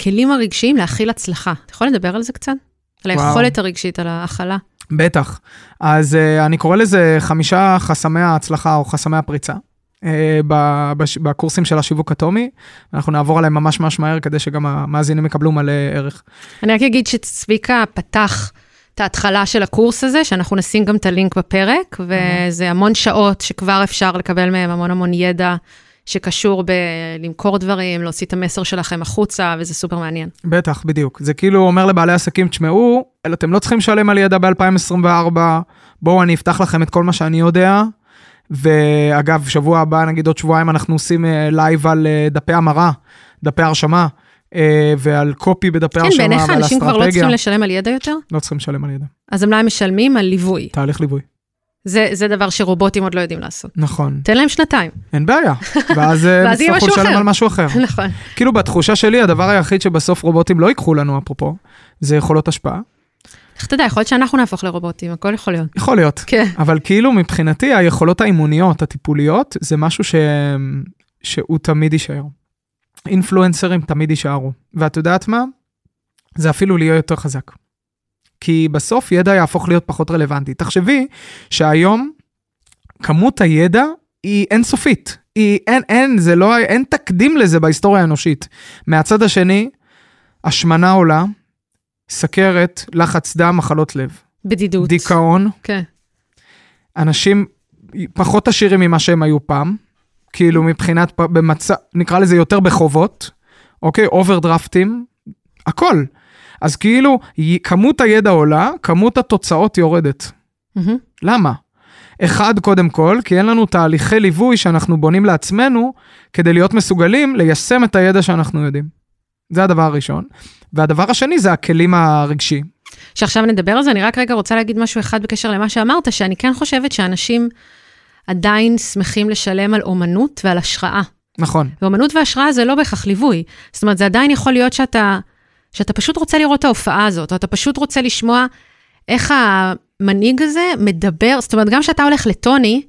הכלים הרגשיים להכיל הצלחה. אתה יכול לדבר על זה קצת? על וואו. היכולת הרגשית, על ההכלה. בטח. אז uh, אני קורא לזה חמישה חסמי ההצלחה או חסמי הפריצה. בש- בקורסים של השיווק אטומי, אנחנו נעבור עליהם ממש ממש מהר כדי שגם המאזינים יקבלו מלא ערך. אני רק אגיד שצביקה פתח את ההתחלה של הקורס הזה, שאנחנו נשים גם את הלינק בפרק, וזה המון שעות שכבר אפשר לקבל מהם המון המון ידע שקשור בלמכור דברים, להוציא את המסר שלכם החוצה, וזה סופר מעניין. בטח, בדיוק. זה כאילו אומר לבעלי עסקים, תשמעו, אתם לא צריכים לשלם על ידע ב-2024, בואו אני אפתח לכם את כל מה שאני יודע. ואגב, שבוע הבא, נגיד עוד שבועיים, אנחנו עושים אה, live על אה, דפי המרה, דפי הרשמה, אה, ועל copy בדפי כן, הרשמה בעיניך ועל אנשים כבר לא צריכים אסטרטגיה. לשלם על ידע יותר? לא צריכים לשלם על ידע. אז הם לא משלמים על ליווי. תהליך ליווי. זה, זה דבר שרובוטים עוד לא יודעים לעשות. נכון. תן להם שנתיים. אין בעיה. ואז אה, ואז יהיה יצטרכו לשלם. על משהו אחר. נכון. כאילו בתחושה שלי, הדבר היחיד שבסוף רובוטים לא ייקחו לנו, אפרופו, זה יכולות השפעה. איך אתה יודע, יכול להיות שאנחנו נהפוך לרובוטים, הכל יכול להיות. יכול להיות. כן. אבל כאילו מבחינתי היכולות האימוניות, הטיפוליות, זה משהו ש... שהוא תמיד יישאר. אינפלואנסרים תמיד יישארו. ואת יודעת מה? זה אפילו יהיה יותר חזק. כי בסוף ידע יהפוך להיות פחות רלוונטי. תחשבי שהיום כמות הידע היא אינסופית. היא אין, אין, זה לא, אין תקדים לזה בהיסטוריה האנושית. מהצד השני, השמנה עולה, סכרת, לחץ דם, מחלות לב. בדידות. דיכאון, כן. אנשים פחות עשירים ממה שהם היו פעם, כאילו מבחינת, במצב, נקרא לזה יותר בחובות, אוקיי? אוברדרפטים, הכל. אז כאילו, כמות הידע עולה, כמות התוצאות יורדת. מהמם. למה? אחד, קודם כל, כי אין לנו תהליכי ליווי שאנחנו בונים לעצמנו כדי להיות מסוגלים ליישם את הידע שאנחנו יודעים. זה הדבר הראשון. והדבר השני זה הכלים הרגשיים. שעכשיו נדבר על זה, אני רק רגע רוצה להגיד משהו אחד בקשר למה שאמרת, שאני כן חושבת שאנשים עדיין שמחים לשלם על אומנות ועל השראה. נכון. ואומנות והשראה זה לא בהכרח ליווי. זאת אומרת, זה עדיין יכול להיות שאתה, שאתה פשוט רוצה לראות את ההופעה הזאת, או אתה פשוט רוצה לשמוע איך המנהיג הזה מדבר, זאת אומרת, גם כשאתה הולך לטוני,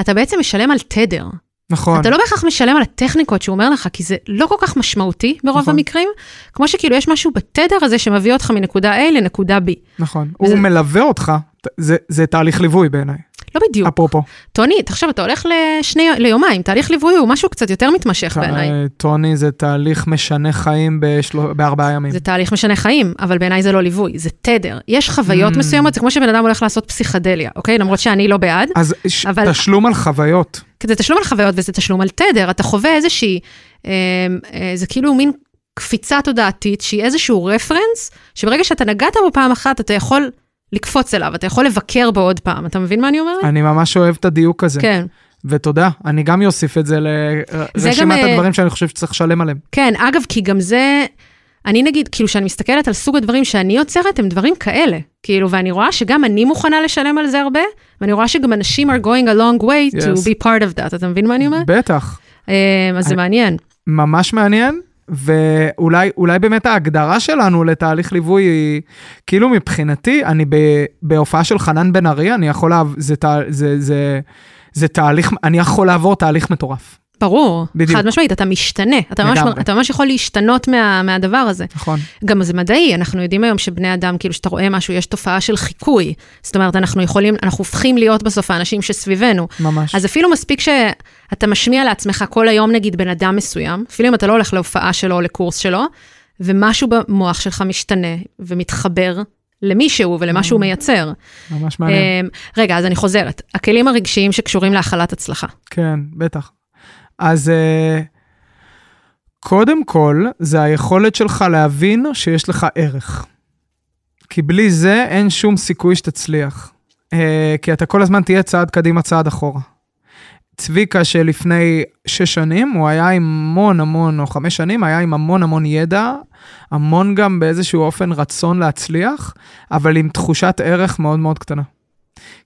אתה בעצם משלם על תדר. נכון. אתה לא בהכרח משלם על הטכניקות שהוא אומר לך, כי זה לא כל כך משמעותי ברוב נכון. המקרים, כמו שכאילו יש משהו בתדר הזה שמביא אותך מנקודה A לנקודה B. נכון. וזה- הוא מלווה אותך, זה, זה תהליך ליווי בעיניי, לא בדיוק. אפרופו. טוני, תחשוב, אתה הולך לשני, ליומיים, תהליך ליווי הוא משהו קצת יותר מתמשך בעיניי. אה, טוני זה תהליך משנה חיים בשלו, בארבעה ימים. זה תהליך משנה חיים, אבל בעיניי זה לא ליווי, זה תדר. יש חוויות Mm. מסוימות, זה כמו שבן אדם הולך לעשות פסיכדליה, אוקיי? למרות שאני לא בעד. אז. אבל- תשלום על חוויות. זה תשלום על חוויות וזה תשלום על תדר, אתה חווה איזושהי, אה, אה, זה כאילו מין קפיצה תודעתית, שהיא איזשהו רפרנס, שברגע שאתה נגעת בו פעם אחת, אתה יכול לקפוץ אליו, אתה יכול לבקר בו עוד פעם. אתה מבין מה אני אומרת? אני ממש אוהב את הדיוק הזה. כן. ותודה, אני גם אוסיף את זה זה לרשימת גם, אה, הדברים שאני חושב שצריך לשלם עליהם. כן, אגב, כי גם זה, אני נגיד, כאילו, כשאני מסתכלת על סוג הדברים שאני יוצרת, הם דברים כאלה. כאילו, ואני רואה שגם אני מוכנה לשלם על זה הרבה, ואני רואה שגם אנשים are going a long way to Yes. be part of that, אתה מבין מה אני אומרת? בטח, אה, אז זה אני- מעניין. ממש מעניין, ואולי אולי באמת ההגדרה שלנו לתהליך ליווי היא, כאילו מבחינתי, אני ב, בהופעה של חנן בן ארי, אני יכול, זה, זה, זה, זה תהליך, אני יכול לעבור תהליך מטורף. ברור, בדיוק. חד משמעית, אתה משתנה, אתה ממש. אתה ממש יכול להשתנות מה, מהדבר הזה. נכון. גם זה מדעי, אנחנו יודעים היום שבני אדם, כאילו, שאתה רואה משהו, יש תופעה של חיקוי. זאת אומרת, אנחנו יכולים, אנחנו הופכים להיות בסוף האנשים שסביבנו. ממש. אז אפילו מספיק שאתה משמיע לעצמך כל היום, נגיד, בן אדם מסוים, אפילו אם אתה לא הולך להופעה שלו או לקורס שלו, ומשהו במוח שלך משתנה ומתחבר למישהו ולמה שהוא מייצר. ממש מעניין. אמ, רגע, אז אני חוזרת. הכלים הרגשיים שקשורים להכלת הצלחה. כן, בטח. אז אה, קודם כל, זה היכולת שלך להבין שיש לך ערך. כי בלי זה אין שום סיכוי שתצליח. אה, כי אתה כל הזמן תהיה צעד קדימה, צעד אחורה. צביקה שלפני שש שנים, הוא היה עם המון המון, או חמש שנים, היה עם המון המון ידע, המון גם באיזשהו אופן רצון להצליח, אבל עם תחושת ערך מאוד מאוד קטנה.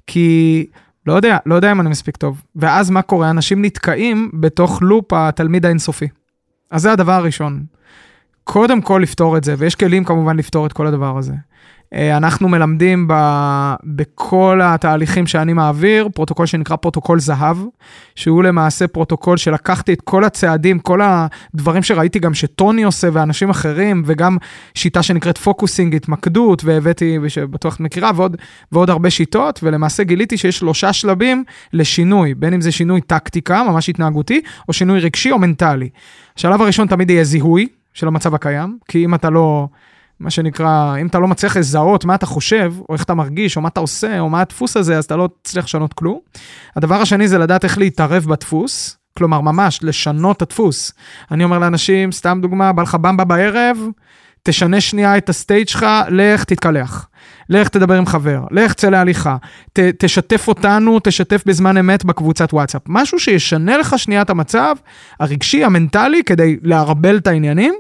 כי לא יודע, לא יודע אם אני מספיק טוב. ואז מה קורה? אנשים נתקעים בתוך לופ התלמיד האינסופי. אז זה הדבר הראשון. קודם כל לפתור את זה, ויש כלים כמובן לפתור את כל הדבר הזה. אה, אנחנו מלמדים ב, בכל התהליכים שאני מעביר, פרוטוקול שנקרא פרוטוקול זהב, שהוא למעשה פרוטוקול שלקחתי את כל הצעדים, כל הדברים שראיתי גם שטוני עושה ואנשים אחרים, וגם שיטה שנקראת focusing, התמקדות, והבאתי, שבטוח את מכירה, ועוד, ועוד הרבה שיטות, ולמעשה גיליתי שיש שלושה שלבים לשינוי, בין אם זה שינוי טקטיקה, ממש התנהגותי, או שינוי רגשי או מנטלי. השלב הראשון תמיד יהיה זיהוי של המצב הקיים, כי אם אתה לא... מה שנקרא, אם אתה לא מצליח לזהות מה אתה חושב, או איך אתה מרגיש, או מה אתה עושה, או מה הדפוס הזה, אז אתה לא תצליח לשנות כלום. הדבר השני זה לדעת איך להתערב בדפוס, כלומר, ממש לשנות את הדפוס. אני אומר לאנשים, סתם דוגמה, בא לך במבה בערב, תשנה שנייה את הסטייג' שלך, לך תתקלח. לך תדבר עם חבר, לך צא להליכה, ת, תשתף אותנו, תשתף בזמן אמת בקבוצת וואטסאפ. משהו שישנה לך שנייה את המצב הרגשי, המנטלי, כדי לערבל את העניינים,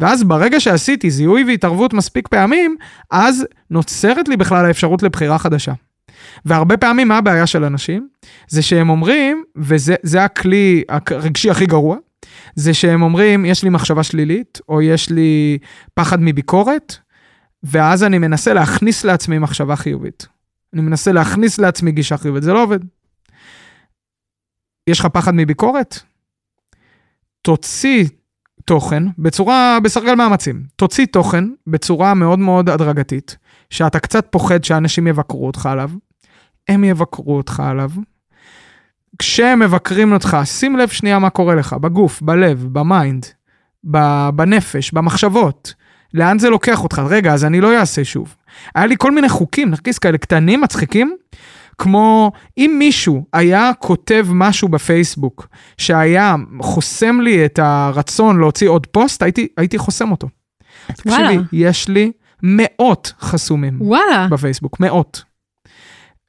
ואז ברגע שעשיתי זיהוי והתערבות מספיק פעמים, אז נוצרת לי בכלל האפשרות לבחירה חדשה. והרבה פעמים מה הבעיה של אנשים? זה שהם אומרים, וזה הכלי הרגשי הכי גרוע, זה שהם אומרים, יש לי מחשבה שלילית, או יש לי פחד מביקורת, ואז אני מנסה להכניס לעצמי מחשבה חיובית. אני מנסה להכניס לעצמי גישה חיובית, זה לא עובד. יש לך פחד מביקורת? תוציא תוכן בצורה, בסרגל מאמצים. תוציא תוכן בצורה מאוד מאוד הדרגתית, שאתה קצת פוחד שאנשים יבקרו אותך עליו, הם יבקרו אותך עליו. כשהם מבקרים אותך, שים לב שנייה מה קורה לך, בגוף, בלב, ב mind, בנפש, במחשבות. לאן זה לוקח אותך? רגע, אז אני לא אעשה שוב. היה לי כל מיני חוקים, נרקיס כאלה קטנים, מצחיקים. כמו אם מישהו היה כותב משהו בפייסבוק שהיה חוסם לי את הרצון להוציא עוד פוסט, הייתי, הייתי חוסם אותו. וואלה. תקשיבי, יש לי מאות חסומים וואלה. בפייסבוק, מאות.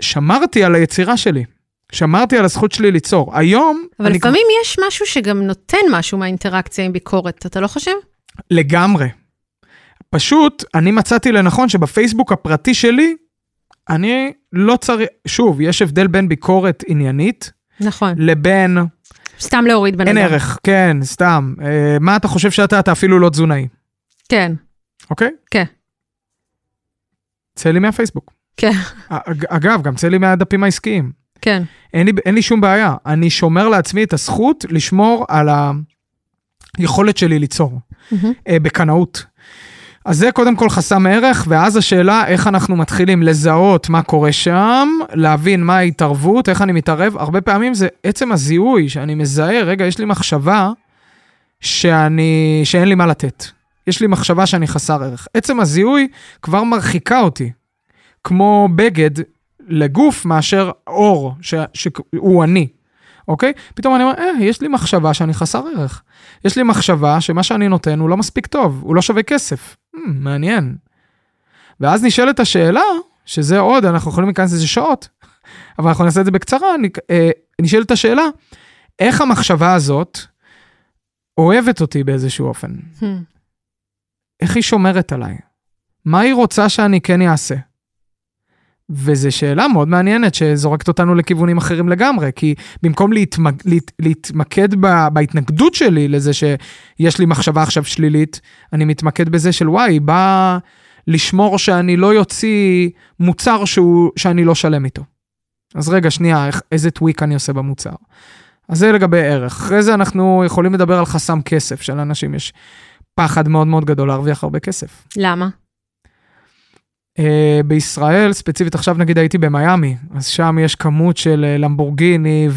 שמרתי על היצירה שלי, שמרתי על הזכות שלי ליצור. היום, אבל לפעמים יש משהו שגם נותן משהו מהאינטראקציה עם ביקורת, אתה לא חושב? לגמרי. פשוט, אני מצאתי לנכון שבפייסבוק הפרטי שלי, אני לא צריך, שוב, יש הבדל בין ביקורת עניינית נכון. לבין סתם להוריד בן אין אדם. ערך, כן, סתם. אה, מה אתה חושב שאתה, אתה אפילו לא תזונאי, כן, אוקיי? כן, צא לי מהפייסבוק. כן, אג- אגב, גם צא לי מהדפים העסקיים. כן. אין לי, אין לי שום בעיה. אני שומר לעצמי את הזכות לשמור על היכולת שלי ליצור, מהמם. אה, בקנאות. אז זה קודם כל חסם ערך, ואז השאלה איך אנחנו מתחילים לזהות מה קורה שם, להבין מה ההתערבות, איך אני מתערב. הרבה פעמים זה עצם הזיהוי, שאני מזהה, רגע, יש לי מחשבה שאני, שאין לי מה לתת. יש לי מחשבה שאני חסר ערך. עצם הזיהוי כבר מרחיקה אותי, כמו בגד לגוף מאשר אור, ש, שהוא אני, אוקיי? פתאום אני אומר, אה, יש לי מחשבה שאני חסר ערך. יש לי מחשבה שמה שאני נותן הוא לא מספיק טוב, הוא לא שווה כסף. Hmm, מעניין. ואז נשאלת השאלה, שזה עוד, אנחנו יכולים להיכנס לזה שעות, אבל אנחנו נעשה את זה בקצרה, אה, נשאלת השאלה, איך המחשבה הזאת אוהבת אותי באיזשהו אופן? Hmm. איך היא שומרת עליי? מה היא רוצה שאני כן אעשה? וזו שאלה מאוד מעניינת שזורקת אותנו לכיוונים אחרים לגמרי, כי במקום להתמק, להת, להתמקד ב, בהתנגדות שלי לזה שיש לי מחשבה עכשיו שלילית, אני מתמקד בזה של וואי, היא באה לשמור שאני לא יוציא מוצר שהוא, שאני לא שלם איתו. אז רגע, שנייה, איך, איזה טוויק אני עושה במוצר? אז זה לגבי ערך. אחרי זה אנחנו יכולים לדבר על חסם כסף, שלאנשים יש פחד מאוד מאוד גדול להרוויח הרבה כסף. למה? Uh, בישראל, ספציפית עכשיו נגיד הייתי במיאמי, אז שם יש כמות של uh, למבורגיני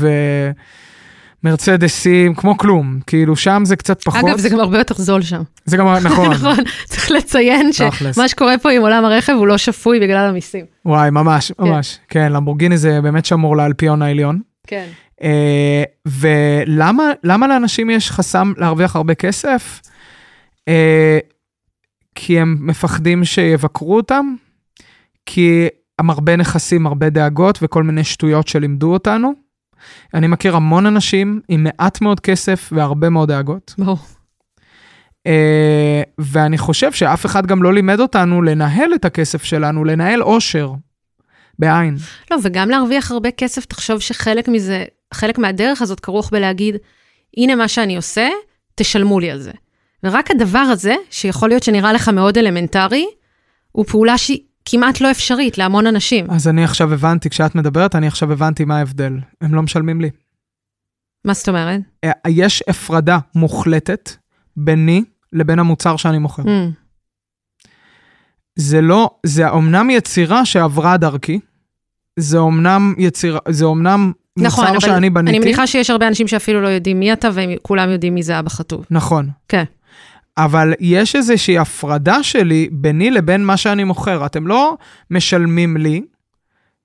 ומרצדסים, כמו כלום, כאילו שם זה קצת פחות. אגב, זה גם הרבה יותר זול שם. זה גם נכון, נכון, צריך לציין. שמה שקורה פה עם עולם הרכב הוא לא שפוי בגלל המיסים. וואי, ממש, ממש. כן, למבורגיני זה באמת שמור לאלפיון העליון. כן. Uh, ולמה למה לאנשים יש חסם להרוויח הרבה כסף? Uh, כי הם מפחדים שיבקרו אותם, כי הרבה נכסים, הרבה דאגות וכל מיני שטויות שלימדו אותנו. אני מכיר המון אנשים עם מעט מאוד כסף והרבה מאוד דאגות. ברור. Uh, ואני חושב שאף אחד גם לא לימד אותנו לנהל את הכסף שלנו, לנהל עושר, בעין. לא, וגם להרוויח הרבה כסף, תחשוב שחלק מזה, חלק מהדרך הזאת כרוך בלהגיד, הנה מה שאני עושה, תשלמו לי על זה. ורק הדבר הזה, שיכול להיות שנראה לך מאוד אלמנטרי, הוא פעולה שהיא כמעט לא אפשרית להמון אנשים. אז אני עכשיו הבנתי, כשאת מדברת, אני עכשיו הבנתי מה ההבדל. הם לא משלמים לי. מה זאת אומרת? אה, יש הפרדה מוחלטת ביני לבין המוצר שאני מוכר. Mm, זה לא, זה אומנם יצירה שעברה דרכי, זה אומנם יצירה, זה אומנם נכון, מוצר שאני בניתי. אני מניחה שיש הרבה אנשים שאפילו לא יודעים מי אתה, וכולם יודעים מי זה אבא חטוב. נכון. כן. אבל יש איזושהי הפרדה שלי ביני לבין מה שאני מוכר. אתם לא משלמים לי,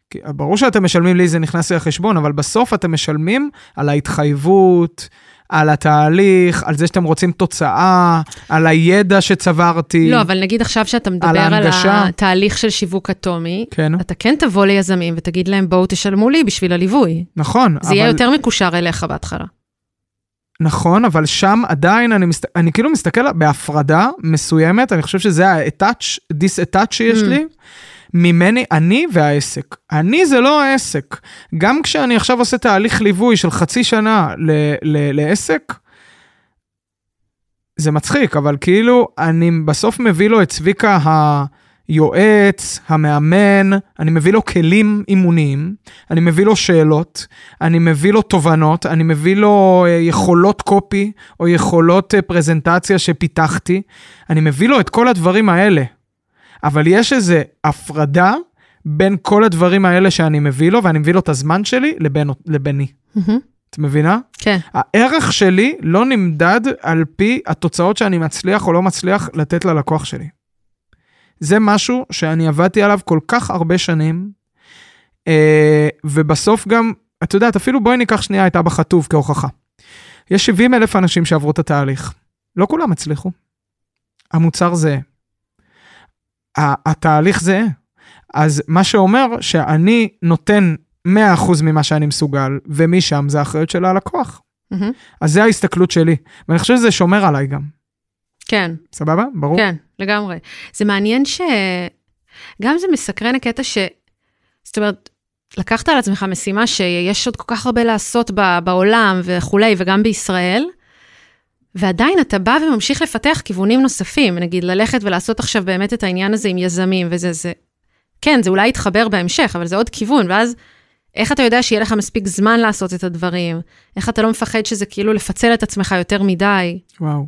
כי ברור שאתם משלמים לי, זה נכנס לי לחשבון, אבל בסוף אתם משלמים על ההתחייבות, על התהליך, על זה שאתם רוצים תוצאה, על הידע שצברתי. לא, אבל נגיד עכשיו שאתה מדבר על, ההנגשה. התהליך של שיווק אטומי, כן, אתה כן תבוא ליזמים ותגיד להם, בואו תשלמו לי בשביל הליווי. נכון. זה יהיה יותר מקושר אליך בהתחלה. נכון, אבל שם עדיין אני, מסת... אני כאילו מסתכל בהפרדה מסוימת, אני חושב שזה ה-attach, dis-attach שיש Mm. לי, ממני, אני והעסק. אני זה לא העסק. גם כשאני עכשיו עושה תהליך ליווי של חצי שנה ל- ל- לעסק, זה מצחיק, אבל כאילו, אני בסוף מביא לו את צביקה היועץ, המאמן, אני מביא לו כלים אימוניים, אני מביא לו שאלות, אני מביא לו תובנות, אני מביא לו אה, יכולות קופי או יכולות אה, פרזנטציה שפיתחתי, אני מביא לו את כל הדברים האלה. אבל יש איזו הפרדה בין כל הדברים האלה שאני מביא לו, ואני מביא לו את הזמן שלי לבין, לביני. מהמם. את מבינה? כן. הערך שלי לא נמדד על פי התוצאות שאני מצליח או לא מצליח לתת ללקוח שלי. זה משהו שאני עבדתי עליו כל כך הרבה שנים, אה, ובסוף גם, את יודעת, אפילו בואי ניקח שנייה את אבא חטוב כהוכחה. יש 70 אלף אנשים שעברו את התהליך. לא כולם הצליחו. המוצר זהה. התהליך זהה. אז מה שאומר שאני נותן 100% ממה שאני מסוגל, ומשם זה האחריות של הלקוח. מהמם. אז זה ההסתכלות שלי, ואני חושב שזה שומר עליי גם. כן, סבבה? ברור? כן, לגמרי. זה מעניין ש... גם זה מסקרן הקטע ש... זאת אומרת, לקחת על עצמך משימה שיש עוד כל כך הרבה לעשות ב- בעולם וכולי, וגם בישראל, ועדיין אתה בא וממשיך לפתח כיוונים נוספים, נגיד ללכת ולעשות עכשיו באמת את העניין הזה עם יזמים וזה, זה... כן, זה אולי יתחבר בהמשך, אבל זה עוד כיוון, ואז איך אתה יודע שיהיה לך מספיק זמן לעשות את הדברים? איך אתה לא מפחד שזה כאילו לפצל את עצמך יותר מדי? וואו.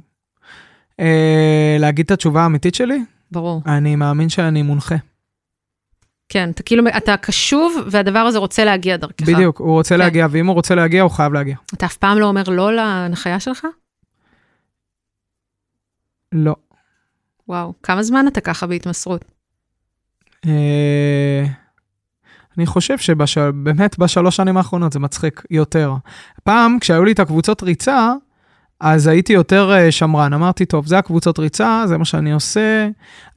אה, להגיד את התשובה האמיתית שלי? ברור. אני מאמין שאני מונחה. כן, אתה כאילו, אתה קשוב, והדבר הזה רוצה להגיע דרכך. בדיוק, הוא רוצה כן. להגיע, ואם הוא רוצה להגיע, הוא חייב להגיע. אתה אף פעם לא אומר לא להנחיה שלך? לא. וואו, כמה זמן אתה ככה בהתמסרות? אה, אני חושב שבאמת בשלוש שנים האחרונות זה מצחיק יותר. פעם, כשהיו לי את הקבוצות ריצה, אז הייתי יותר אה, שמרן. אמרתי, טוב, זה הקבוצות ריצה, זה מה שאני עושה.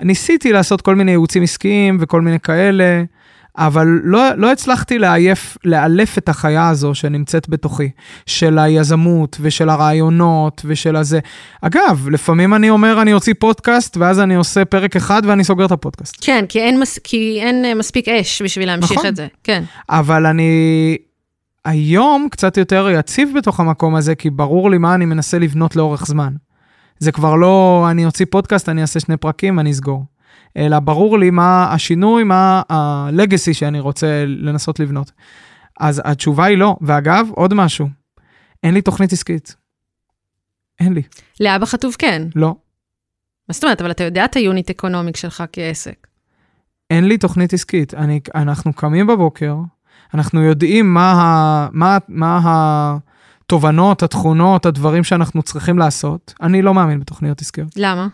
ניסיתי לעשות כל מיני ייעוצים עסקיים וכל מיני כאלה, אבל לא, לא הצלחתי לעייף, לאלף את החיה הזו שנמצאת בתוכי, של היזמות ושל הרעיונות ושל הזה. אגב, לפעמים אני אומר, אני אוציא פודקאסט, ואז אני עושה פרק אחד ואני סוגר את הפודקאסט. כן, כי אין, מס, כי אין אה, מספיק אש בשביל להמשיך נכון. את זה. כן. אבל אני היום קצת יותר יציב בתוך המקום הזה, כי ברור לי מה אני מנסה לבנות לאורך זמן. זה כבר לא, אני אוציא פודקאסט, אני אעשה שני פרקים, אני אסגור. אלא ברור לי מה השינוי, מה ה-legacy שאני רוצה לנסות לבנות. אז התשובה היא לא. ואגב, עוד משהו, אין לי תוכנית עסקית. אין לי, לאבא חטוב כן. לא. מה זאת אומרת? אבל אתה יודע את ה unit economic שלך כעסק. אין לי תוכנית עסקית. אני, אנחנו קמים בבוקר, אנחנו יודעים מה, ה, מה, מה התובנות, התכונות, הדברים שאנחנו צריכים לעשות. אני לא מאמין בתוכניות עסקיות. למה?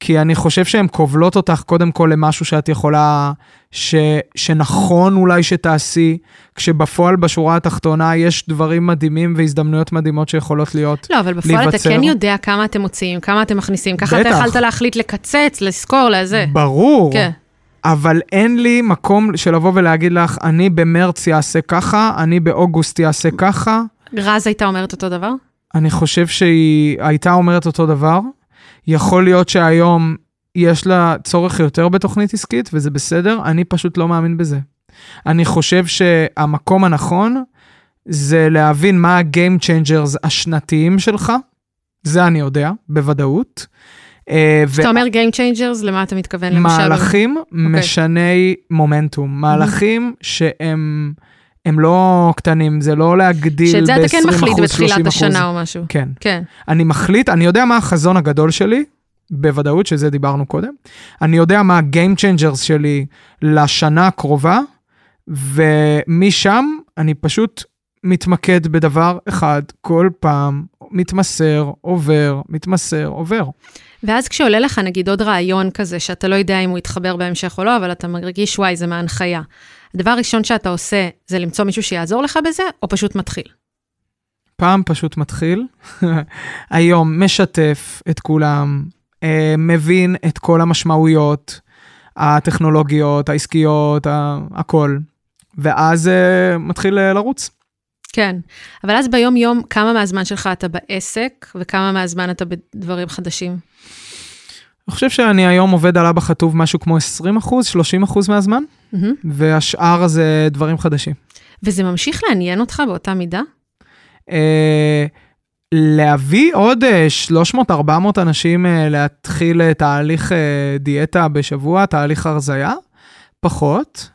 כי אני חושב שהן כובלות אותך קודם כל למשהו שאת יכולה, ש, שנכון אולי שתעשי, כשבפועל בשורה התחתונה יש דברים מדהימים והזדמנויות מדהימות שיכולות להיות. לא, אבל בפועל אתה להיווצר. כן יודע כמה אתם מוציאים, כמה אתם מכניסים. ככה אתה בטח. יכלת להחליט לקצץ, לזכור, לזה. ברור. כן. אבל אין לי מקום של לבוא ולהגיד לך, אני במרץ יעשה ככה, אני באוגוסט יעשה ככה. רז הייתה אומרת אותו דבר? אני חושב שהיא הייתה אומרת אותו דבר. יכול להיות שהיום יש לה צורך יותר בתוכנית עסקית, וזה בסדר, אני פשוט לא מאמין בזה. אני חושב שהמקום הנכון זה להבין מה ה-game changers השנתיים שלך, זה אני יודע, בוודאות. אה, כשאתה אומר Game Changers, למה אתה מתכוון למשל? מהלכים משני מומנטום, מהלכים שהם הם לא קטנים, זה לא להגדיל שאת זה אתה כן ב-20%, מחליט 30%. בתחילת השנה או משהו. כן. כן. אני מחליט, אני יודע מה החזון הגדול שלי, בוודאות, שזה דיברנו קודם. אני יודע מה ה-game changers שלי לשנה הקרובה, ומשם אני פשוט מתמקד בדבר אחד כל פעם, מתמסר, עובר, מתמסר, עובר. ואז כשעולה לך נגיד עוד רעיון כזה, שאתה לא יודע אם הוא יתחבר בהמשך או לא, אבל אתה מרגיש, וואי, זה מההנחיה. הדבר הראשון שאתה עושה, זה למצוא מישהו שיעזור לך בזה, או פשוט מתחיל? פעם פשוט מתחיל, היום משתף את כולם, אה, מבין את כל המשמעויות הטכנולוגיות, העסקיות, הכל, ואז אה, מתחיל אה, לרוץ. כן. אבל אז ביום-יום, כמה מהזמן שלך אתה בעסק, וכמה מהזמן אתה בדברים חדשים? אני חושב שאני היום עובד על אבא חטוב משהו כמו 20 אחוז, 30 אחוז מהזמן, מהמם. והשאר זה דברים חדשים. וזה ממשיך לעניין אותך באותה מידה? אה, להביא עוד אה, 300-400 אנשים אה, להתחיל אה, תהליך אה, דיאטה בשבוע, תהליך הרזייה, פחות.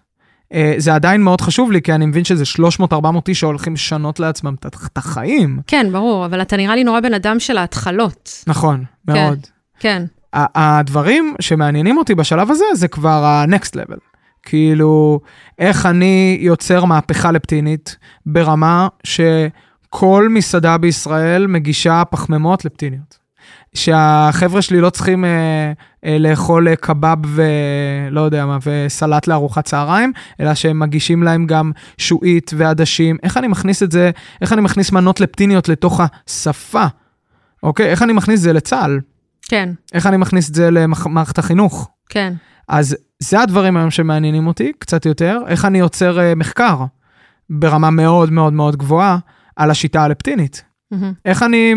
אה, זה עדיין מאוד חשוב לי, כי אני מבין שזה 300-400 איש שהולכים לשנות לעצמם את החיים. כן, ברור, אבל אתה נראה לי נורא בן אדם של ההתחלות. נכון, מאוד. כן. הדברים שמעניינים אותי בשלב הזה, זה כבר ה-next level. כאילו, איך אני יוצר מהפכה לפטינית ברמה שכל מסעדה בישראל מגישה פחמימות לפטיניות. שהחבר'ה שלי לא צריכים אה, אה, לאכול אה, קבב ולא יודע מה, וסלט לארוחת צהריים, אלא שהם מגישים להם גם שועית ועדשים. איך אני מכניס את זה, איך אני מכניס מנות לפטיניות לתוך השפה, אוקיי? איך אני מכניס את זה לצה"ל? כן, איך אני מכניס את זה למערכת החינוך? כן. אז זה הדברים היום שמעניינים אותי קצת יותר, איך אני יוצר אה, מחקר ברמה מאוד מאוד מאוד גבוהה על השיטה הלפטינית. איך אני,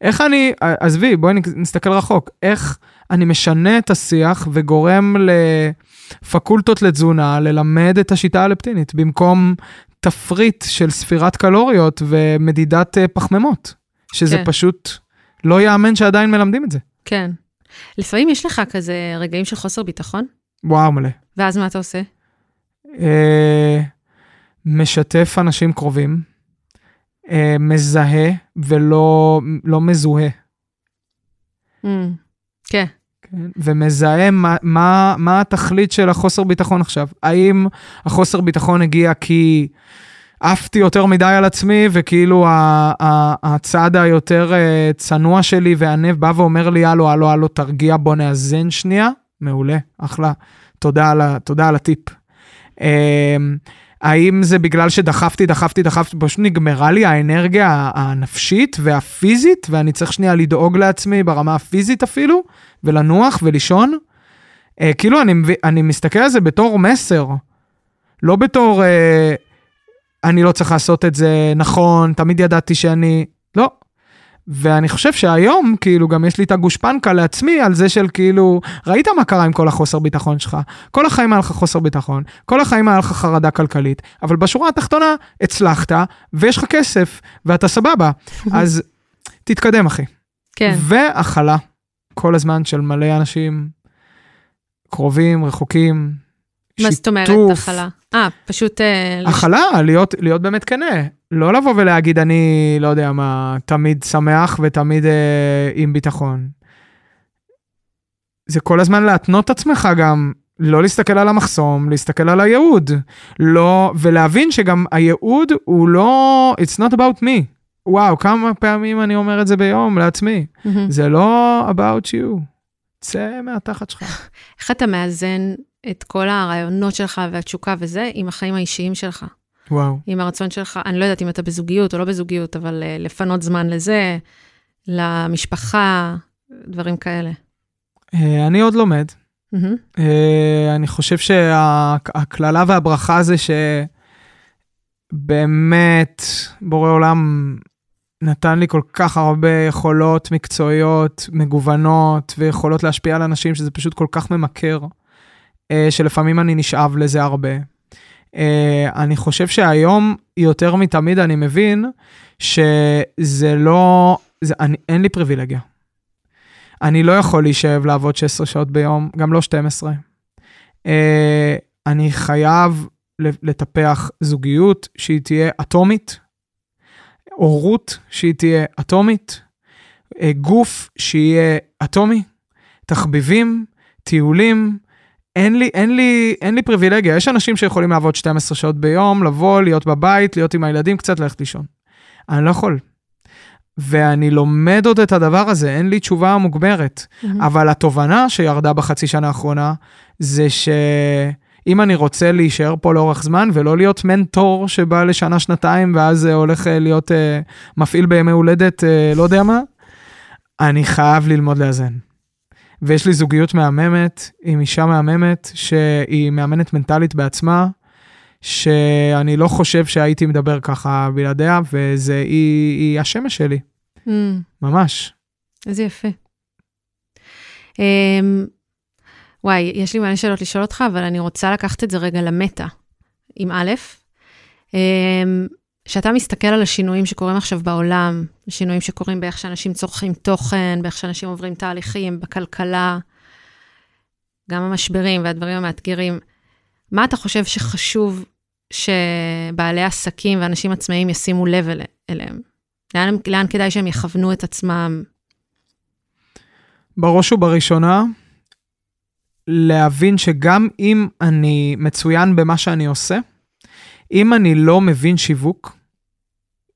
איך אני, עזבי, בואי נסתכל רחוק, איך אני משנה את השיח וגורם לפקולטות לתזונה ללמד את השיטה הלפטינית, במקום תפריט של ספירת קלוריות ומדידת אה, פחמימות, שזה כן. פשוט לא ייאמן שעדיין מלמדים את זה. כן. לפעמים יש לך כזה רגעים של חוסר ביטחון, וואו מלא. ואז מה אתה עושה? אה, משתף אנשים קרובים, אה, מזהה ולא לא מזוהה. Mm, כן, כן, ומזהה מה, מה, מה התכלית של החוסר ביטחון עכשיו. האם החוסר ביטחון הגיע כי עפתי יותר מדי על עצמי, וכאילו ה- ה- הצד היותר אה, צנוע שלי והענב בא ואומר לי, הלו, הלו, הלו, תרגיע, בוא נאזן שנייה? מעולה, אחלה. תודה על, ה- תודה על הטיפ. האם זה בגלל שדחפתי, דחפתי, דחפתי, פשוט נגמרה לי האנרגיה הנפשית והפיזית, ואני צריך שנייה לדאוג לעצמי ברמה הפיזית אפילו, ולנוח ולישון? אה, כאילו, אני, אני מסתכל על זה בתור מסר, לא בתור אה, אני לא צריך לעשות את זה נכון, תמיד ידעתי שאני... ואני חושב שהיום, כאילו, גם יש לי את הגושפנקה לעצמי על זה של כאילו, ראית מה קרה עם כל החוסר ביטחון שלך? כל החיים היה לך חוסר ביטחון, כל החיים היה לך חרדה כלכלית, אבל בשורה התחתונה, הצלחת, ויש לך כסף, ואתה סבבה. אז תתקדם, אחי. כן. והכלה, כל הזמן של מלא אנשים קרובים, רחוקים. מה זאת אומרת, שיתוף. הכלה? אה, פשוט... אה, הכלה, להיות, להיות באמת כנה. לא לבוא ולהגיד, אני, לא יודע מה, תמיד שמח ותמיד אה, עם ביטחון. זה כל הזמן להתנות את עצמך גם, לא להסתכל על המחסום, להסתכל על הייעוד. לא, ולהבין שגם הייעוד הוא לא, it's not about me. וואו, כמה פעמים אני אומר את זה ביום לעצמי. מהמם. זה לא about you. צא מהתחת שלך. איך אתה מאזן את כל הרעיונות שלך והתשוקה וזה עם החיים האישיים שלך? וואו. עם הרצון שלך, אני לא יודעת אם אתה בזוגיות או לא בזוגיות, אבל אה, לפנות זמן לזה, למשפחה, דברים כאלה. אה, אני עוד לומד. אה, אני חושב שהקללה והברכה זה שבאמת בורא עולם נתן לי כל כך הרבה יכולות מקצועיות, מגוונות, ויכולות להשפיע על אנשים, שזה פשוט כל כך ממכר, שלפעמים אני נשאב לזה הרבה. אה, אני חושב שהיום, יותר מתמיד, אני מבין שזה לא, זה, אני, אין לי פריבילגיה. אני לא יכול להישאב לעבוד 16 שעות ביום, גם לא 12. Uh, אני חייב לטפח זוגיות שהיא תהיה אטומית, הורות שהיא תהיה אטומית, גוף שיהיה אטומי, תחביבים, טיולים. אין לי, אין, לי, אין לי פריבילגיה, יש אנשים שיכולים לעבוד 12 שעות ביום, לבוא, להיות בבית, להיות עם הילדים, קצת ללכת לישון. אני לא יכול. ואני לומד עוד את הדבר הזה, אין לי תשובה מוגברת. מהמם. אבל התובנה שירדה בחצי שנה האחרונה, זה שאם אני רוצה להישאר פה לאורך זמן ולא להיות מנטור שבא לשנה-שנתיים ואז אה, הולך אה, להיות אה, מפעיל בימי הולדת, אה, לא יודע מה, אני חייב ללמוד לאזן. ויש לי זוגיות מהממת עם אישה מהממת, שהיא מאמנת מנטלית בעצמה, שאני לא חושב שהייתי מדבר ככה בלעדיה, וזה, היא, היא השמש שלי, מהמם. ממש. איזה יפה. אמ, וואי, יש לי מלא שאלות לשאול אותך, אבל אני רוצה לקחת את זה רגע למטה, עם א', אמ, שאתה מסתכל על השינויים שקורים עכשיו בעולם, השינויים שקורים באיך שאנשים צורכים תוכן, באיך שאנשים עוברים תהליכים, בכלכלה, גם המשברים והדברים המאתגרים, מה אתה חושב שחשוב שבעלי עסקים ואנשים עצמאיים ישימו לב אל- אליהם? לאן, לאן כדאי שהם יכוונו את עצמם? בראש ובראשונה, להבין שגם אם אני מצוין במה שאני עושה, אם אני לא מבין שיווק,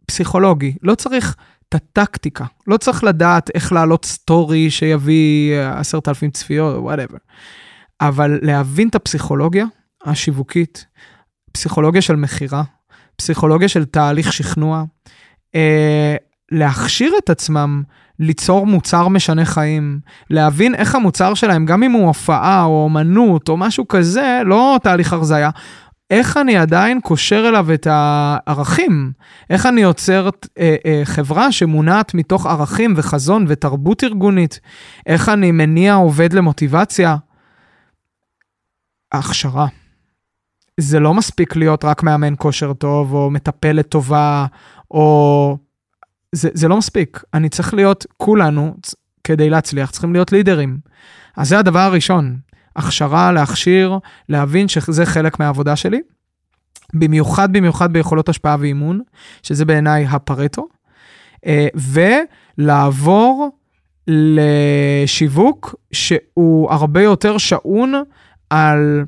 פסיכולוגי, לא צריך את הטקטיקה. לא צריך לדעת איך להעלות סטורי שיביא עשרת אלפים צפיות, whatever. אבל להבין את הפסיכולוגיה השיווקית, פסיכולוגיה של מכירה, פסיכולוגיה של תהליך שכנוע, אה, להכשיר את עצמם ליצור מוצר משנה חיים, להבין איך המוצר שלהם, גם אם הוא הופעה או אומנות או משהו כזה, לא תהליך הרזייה, איך אני עדיין קושר אליו את הערכים? איך אני יוצר אה, אה, חברה שמונעת מתוך ערכים וחזון ותרבות ארגונית? איך אני מניע עובד למוטיבציה? ההכשרה. זה לא מספיק להיות רק מאמן כושר טוב, או מטפלת טובה, או... זה, זה לא מספיק. אני צריך להיות, כולנו, כדי להצליח, צריכים להיות לידרים. אז זה הדבר הראשון. הכשרה, להכשיר, להבין שזה חלק מהעבודה שלי. במיוחד, במיוחד ביכולות השפעה ואימון, שזה בעיניי הפרטו. אה, ולעבור לשיווק שהוא הרבה יותר שעון על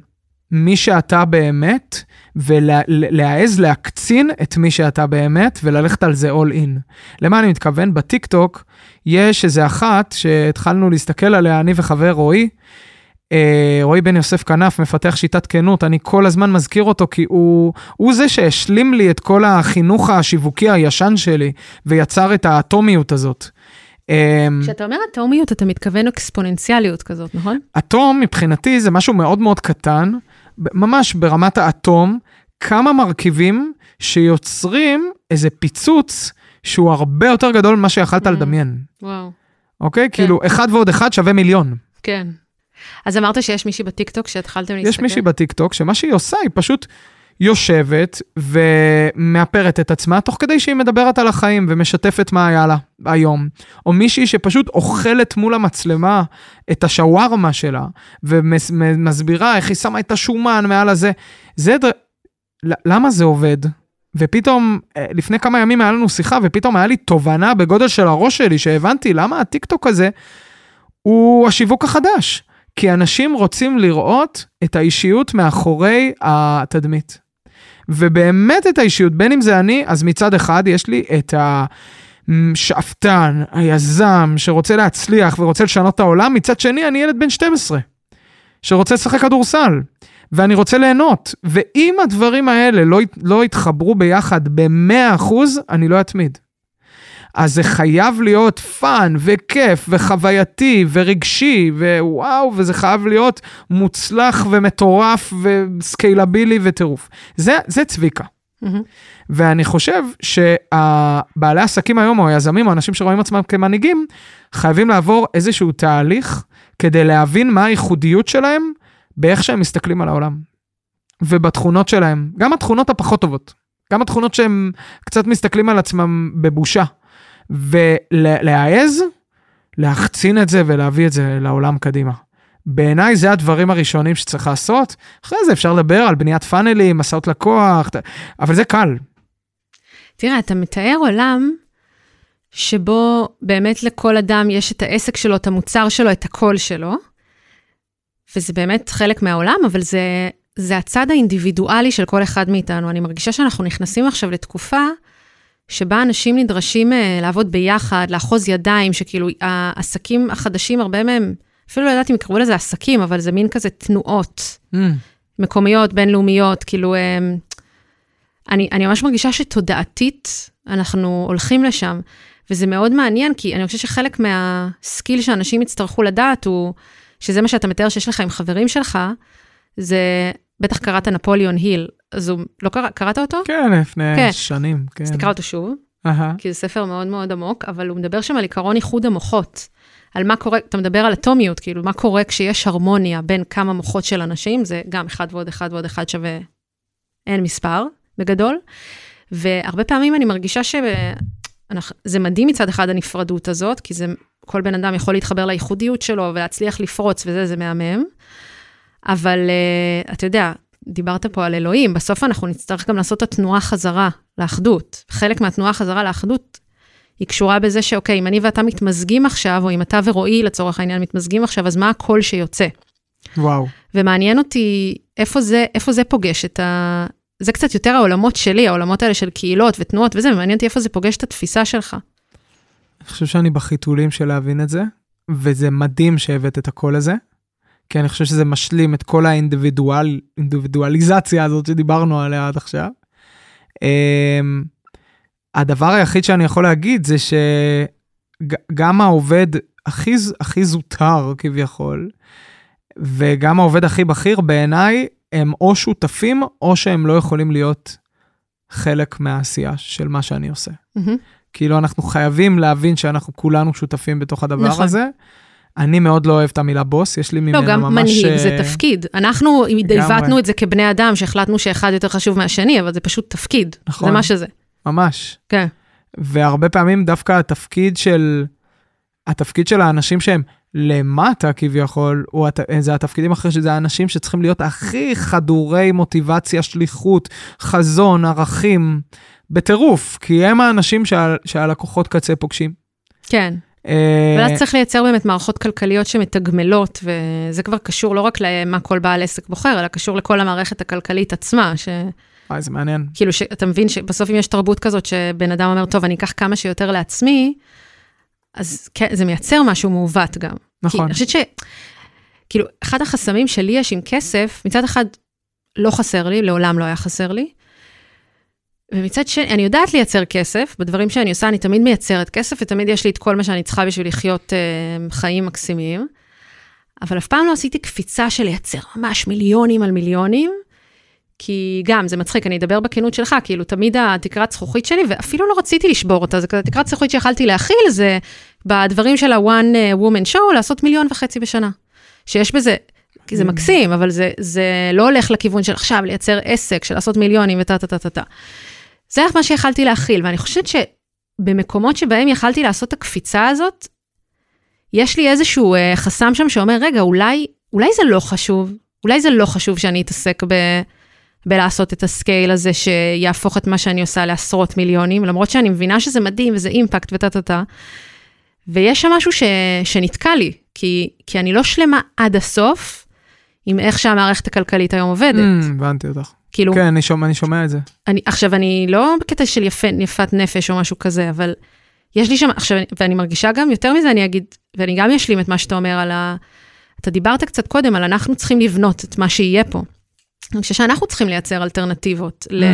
מי שאתה באמת, ולהעז להקצין את מי שאתה באמת, וללכת על זה all in. למה אני מתכוון? בטיקטוק יש איזה אחת שהתחלנו להסתכל עליה, אני וחבר רועי, אה, רועי בן יוסף כנף, מפתח שיטת כנות, אני כל הזמן מזכיר אותו כי הוא, הוא זה שהשלים לי את כל החינוך השיווקי הישן שלי, ויצר את האטומיות הזאת. אמ, כשאתה אומר אטומיות, אתה מתכוון אקספוננציאליות כזאת, נכון? אטום מבחינתי זה משהו מאוד מאוד קטן, ממש ברמת האטום, כמה מרכיבים שיוצרים איזה פיצוץ שהוא הרבה יותר גדול ממה שיכלת mm. לדמיין. וואו. אוקיי? כן. כאילו, אחד ועוד אחד שווה מיליון. כן. אז אמרת שיש מישהי בטיקטוק שהתחלתם להסתכל? יש מישהי בטיקטוק שמה שהיא עושה, היא פשוט יושבת ומאפרת את עצמה תוך כדי שהיא מדברת על החיים ומשתפת מה היה לה היום. או מישהי שפשוט אוכלת מול המצלמה את השווארמה שלה ומסבירה איך היא שמה את השומן מעל הזה. זה, דר... למה זה עובד? ופתאום, אה, לפני כמה ימים היה לנו שיחה, ופתאום היה לי תובנה בגודל של הראש שלי, שהבנתי למה הטיקטוק הזה הוא השיווק החדש. כי אנשים רוצים לראות את האישיות מאחורי התדמית. ובאמת את האישיות, בין אם זה אני, אז מצד אחד יש לי את השאפתן, היזם, שרוצה להצליח ורוצה לשנות את העולם, מצד שני אני ילד בן 12, שרוצה לשחק כדורסל, ואני רוצה ליהנות. ואם הדברים האלה לא, לא יתחברו ביחד ב-100%, אני לא אתמיד. אז זה חייב להיות fun וכיף וחווייתי ורגשי ווואו, וזה חייב להיות מוצלח ומטורף וסקיילבילי וטירוף. זה, זה צביקה. Mm-hmm. ואני חושב שהבעלי עסקים היום, או היזמים, או אנשים שרואים עצמם כמנהיגים, חייבים לעבור איזשהו תהליך כדי להבין מה הייחודיות שלהם באיך שהם מסתכלים על העולם. ובתכונות שלהם, גם התכונות הפחות טובות, גם התכונות שהם קצת מסתכלים על עצמם בבושה. ולהעז, להחצין את זה ולהביא את זה לעולם קדימה. בעיניי זה הדברים הראשונים שצריך לעשות. אחרי זה אפשר לדבר על בניית פאנלים, מסעות לקוח, אבל זה קל. תראה, אתה מתאר עולם שבו באמת לכל אדם יש את העסק שלו, את המוצר שלו, את הקול שלו, וזה באמת חלק מהעולם, אבל זה, זה הצד האינדיבידואלי של כל אחד מאיתנו. אני מרגישה שאנחנו נכנסים עכשיו לתקופה שבה אנשים נדרשים uh, לעבוד ביחד, לאחוז ידיים, שכאילו העסקים החדשים, הרבה מהם, אפילו לא יודעת אם יקראו לזה עסקים, אבל זה מין כזה תנועות. Mm. מקומיות, בינלאומיות, כאילו, um, אני, אני ממש מרגישה שתודעתית אנחנו הולכים לשם, וזה מאוד מעניין, כי אני חושבת שחלק מהסקיל שאנשים יצטרכו לדעת הוא, שזה מה שאתה מתאר שיש לך עם חברים שלך, זה, בטח קראת נפוליאון היל, אז הוא, לא קרא, קראת אותו? כן, לפני כן. שנים, כן. אז תקרא אותו שוב, uh-huh. כי זה ספר מאוד מאוד עמוק, אבל הוא מדבר שם על עיקרון איחוד המוחות. על מה קורה, אתה מדבר על אטומיות, כאילו, מה קורה כשיש הרמוניה בין כמה מוחות של אנשים, זה גם אחד ועוד אחד ועוד אחד שווה אין מספר, בגדול. והרבה פעמים אני מרגישה שזה מדהים מצד אחד הנפרדות הזאת, כי זה, כל בן אדם יכול להתחבר לייחודיות שלו ולהצליח לפרוץ וזה, זה מהמם. אבל uh, אתה יודע, דיברת פה על אלוהים, בסוף אנחנו נצטרך גם לעשות את התנועה חזרה לאחדות. חלק מהתנועה חזרה לאחדות היא קשורה בזה שאוקיי, אם אני ואתה מתמזגים עכשיו, או אם אתה ורועי לצורך העניין מתמזגים עכשיו, אז מה הקול שיוצא? וואו. ומעניין אותי איפה זה, איפה זה פוגש את ה... זה קצת יותר העולמות שלי, העולמות האלה של קהילות ותנועות וזה, ומעניין אותי איפה זה פוגש את התפיסה שלך. אני חושב שאני בחיתולים של להבין את זה, וזה מדהים שהבאת את הקול הזה, כי אני חושב שזה משלים את כל האינדיבידואליזציה הזאת שדיברנו עליה עד עכשיו. אמ, הדבר היחיד שאני יכול להגיד זה שגם העובד הכי, הכי זוטר כביכול, וגם העובד הכי בכיר בעיניי, הם או שותפים או שהם לא יכולים להיות חלק מהעשייה של מה שאני עושה. Mm-hmm. כאילו, אנחנו חייבים להבין שאנחנו כולנו שותפים בתוך הדבר נכון. הזה. אני מאוד לא אוהב את המילה בוס, יש לי ממנו ממש... לא, גם מנהיג זה אה, תפקיד. אנחנו עיוותנו את זה כבני אדם, שהחלטנו שאחד יותר חשוב מהשני, אבל זה פשוט תפקיד. נכון. זה מה שזה. ממש. כן. והרבה פעמים דווקא התפקיד של, התפקיד של האנשים שהם למטה כביכול, הוא, זה התפקידים אחרי שזה האנשים שצריכים להיות הכי חדורי מוטיבציה, שליחות, חזון, ערכים, בטירוף, כי הם האנשים שה, שהלקוחות קצה פוגשים. כן. אה, ואז צריך לייצר באמת מערכות כלכליות שמתגמלות, וזה כבר קשור לא רק למה כל בעל עסק בוחר, אלא קשור לכל המערכת הכלכלית עצמה, ש... וואי, זה מעניין. כאילו, אתה מבין שבסוף אם יש תרבות כזאת שבן אדם אומר, טוב, אני אקח כמה שיותר לעצמי, אז כן, זה מייצר משהו מעוות גם. נכון. כי אני חושבת ש... כאילו, אחד החסמים שלי יש עם כסף, מצד אחד, לא חסר לי, לעולם לא היה חסר לי. ומצד שני, אני יודעת לייצר כסף, בדברים שאני עושה אני תמיד מייצרת כסף, ותמיד יש לי את כל מה שאני צריכה בשביל לחיות אה, חיים מקסימים. אבל אף פעם לא עשיתי קפיצה של לייצר ממש מיליונים על מיליונים, כי גם, זה מצחיק, אני אדבר בכנות שלך, כאילו, תמיד התקרת זכוכית שלי, ואפילו לא רציתי לשבור אותה, כזה תקרת זכוכית שיכלתי להכיל, זה בדברים של ה-one אה, woman show, לעשות מיליון וחצי בשנה. שיש בזה, כי זה mm. מקסים, אבל זה, זה לא הולך לכיוון של עכשיו לייצר עסק, של לעשות מיליונים וטה טה טה טה טה. זה מה שיכלתי להכיל, ואני חושבת שבמקומות שבהם יכלתי לעשות את הקפיצה הזאת, יש לי איזשהו uh, חסם שם שאומר, רגע, אולי, אולי זה לא חשוב, אולי זה לא חשוב שאני אתעסק ב... בלעשות את הסקייל הזה שיהפוך את מה שאני עושה לעשרות מיליונים, למרות שאני מבינה שזה מדהים וזה אימפקט וטה טה טה. ויש שם משהו ש... שנתקע לי, כי, כי אני לא שלמה עד הסוף עם איך שהמערכת הכלכלית היום עובדת. Mm, הבנתי אותך. כאילו... כן, אני שומע, אני שומע את זה. אני, עכשיו, אני לא בקטע של יפה, יפת נפש או משהו כזה, אבל יש לי שם, עכשיו, ואני מרגישה גם, יותר מזה אני אגיד, ואני גם אשלים את מה שאתה אומר על ה... אתה דיברת קצת קודם על אנחנו צריכים לבנות את מה שיהיה פה. אני חושבת שאנחנו צריכים לייצר אלטרנטיבות mm. ל...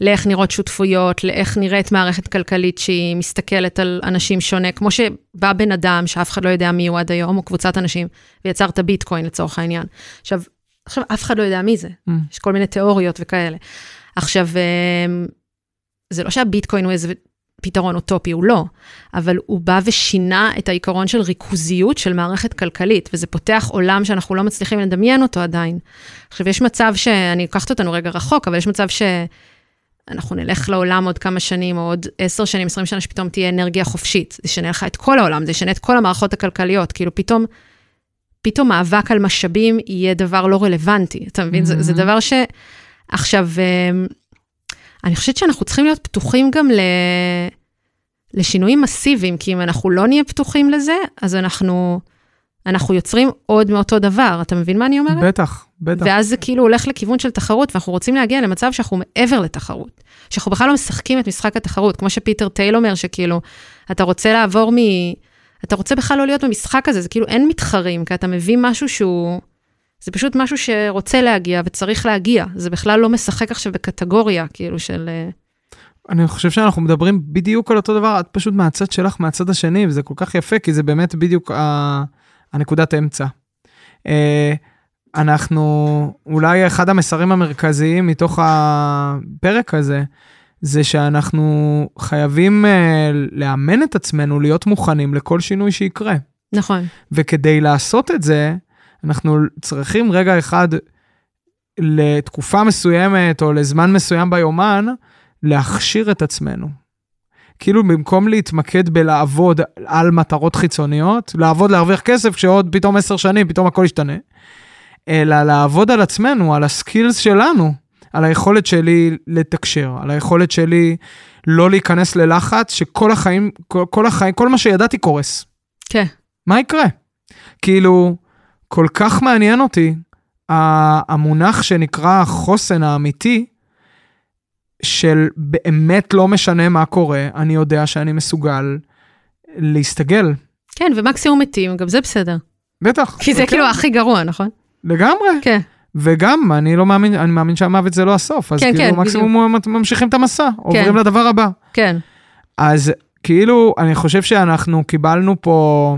לאיך נראות שותפויות, לאיך נראית מערכת כלכלית שהיא מסתכלת על אנשים שונה, כמו שבא בן אדם שאף אחד לא יודע מי הוא עד היום, או קבוצת אנשים, ויצר את הביטקוין לצורך העניין. עכשיו, עכשיו אף אחד לא יודע מי זה, mm. יש כל מיני תיאוריות וכאלה. עכשיו, אמ, זה לא שהביטקוין הוא איזה פתרון אוטופי, הוא לא, אבל הוא בא ושינה את העיקרון של ריכוזיות של מערכת כלכלית, וזה פותח עולם שאנחנו לא מצליחים לדמיין אותו עדיין. עכשיו, יש מצב שאני אקחת אותנו רגע רחוק, אבל יש מצב שאנחנו נלך לעולם עוד כמה שנים, או עוד עשר שנים, עשרים שנה, שפתאום תהיה אנרגיה חופשית. זה ישנה לך את כל העולם, זה ישנה את כל המערכות הכלכליות, כאילו פתאום... פתאום מאבק על משאבים יהיה דבר לא רלוונטי, אתה מבין? Mm-hmm. זה, זה mm-hmm. דבר ש... עכשיו, אמ, אני חושבת שאנחנו צריכים להיות פתוחים גם ל... לשינויים מסיביים, כי אם אנחנו לא נהיה פתוחים לזה, אז אנחנו, אנחנו יוצרים עוד מאותו דבר. אתה מבין מה אני אומרת? בטח, בטח. ואז זה כאילו הולך לכיוון של תחרות, ואנחנו רוצים להגיע למצב שאנחנו מעבר לתחרות. שאנחנו בכלל לא משחקים את משחק התחרות, כמו שפיטר טייל אומר, שכאילו, אתה רוצה לעבור מ... אתה רוצה בכלל לא להיות במשחק הזה, זה כאילו אין מתחרים, כי אתה מביא משהו שהוא... זה פשוט משהו שרוצה להגיע וצריך להגיע, זה בכלל לא משחק עכשיו בקטגוריה, כאילו של... אה, אני חושב שאנחנו מדברים בדיוק על אותו דבר, את פשוט מהצד שלך, מהצד השני, וזה כל כך יפה, כי זה באמת בדיוק ה... הנקודת האמצע. אה, אנחנו, אולי אחד המסרים המרכזיים מתוך הפרק הזה, זה שאנחנו חייבים uh, לאמן את עצמנו להיות מוכנים לכל שינוי שיקרה. נכון. וכדי לעשות את זה, אנחנו צריכים רגע אחד לתקופה מסוימת או לזמן מסוים ביומן, להכשיר את עצמנו. כאילו במקום להתמקד בלעבוד על מטרות חיצוניות, לעבוד להרוויח כסף כשעוד פתאום עשר שנים, פתאום הכל ישתנה, אלא לעבוד על עצמנו, על הסקילס שלנו. על היכולת שלי לתקשר, על היכולת שלי לא להיכנס ללחץ, שכל החיים, כל, כל החיים, כל מה שידעתי קורס. כן. מה יקרה? כאילו, כל כך מעניין אותי המונח שנקרא החוסן האמיתי, של באמת לא משנה מה קורה, אני יודע שאני מסוגל להסתגל. כן, ומקסימום מתים, גם זה בסדר. בטח. כי זה כן, כאילו הכי גרוע, נכון? לגמרי. כן. וגם, אני לא מאמין, אני מאמין שהמוות זה לא הסוף. אז כן, כאילו כן, מקסימום ממשיכים את המסע, עוברים לדבר הבא. כן. אז כאילו, אני חושב שאנחנו קיבלנו פה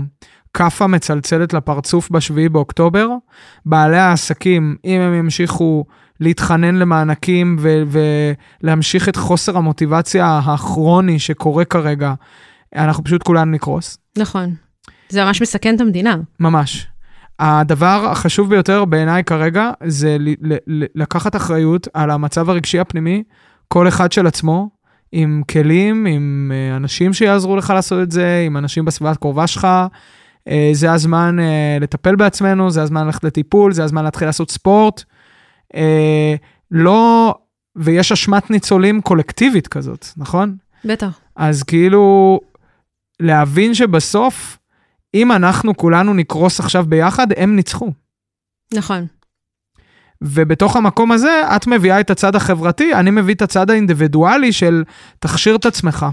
כאפה מצלצלת לפרצוף בשביעי באוקטובר. בעלי העסקים, אם הם ימשיכו להתחנן למענקים ולהמשיך את חוסר המוטיבציה הכרוני שקורה כרגע, אנחנו פשוט כולנו נקרוס. נכון. זה ממש מסכן את המדינה. ממש. הדבר החשוב ביותר בעיניי כרגע זה לקחת אחריות על המצב הרגשי הפנימי, כל אחד של עצמו, עם כלים, עם אה, אנשים שיעזרו לך לעשות את זה, עם אנשים בסביבה הקרובה שלך. אה, זה הזמן אה, לטפל בעצמנו, זה הזמן ללכת לטיפול, זה הזמן להתחיל לעשות ספורט. לא, ויש אשמת ניצולים קולקטיבית כזאת, נכון? בטח. אז כאילו, להבין שבסוף, אם אנחנו כולנו נקרוס עכשיו ביחד, הם ניצחו. נכון. ובתוך המקום הזה, את מביאה את הצד החברתי, אני מביא את הצד האינדיבידואלי של תכשיר את עצמך,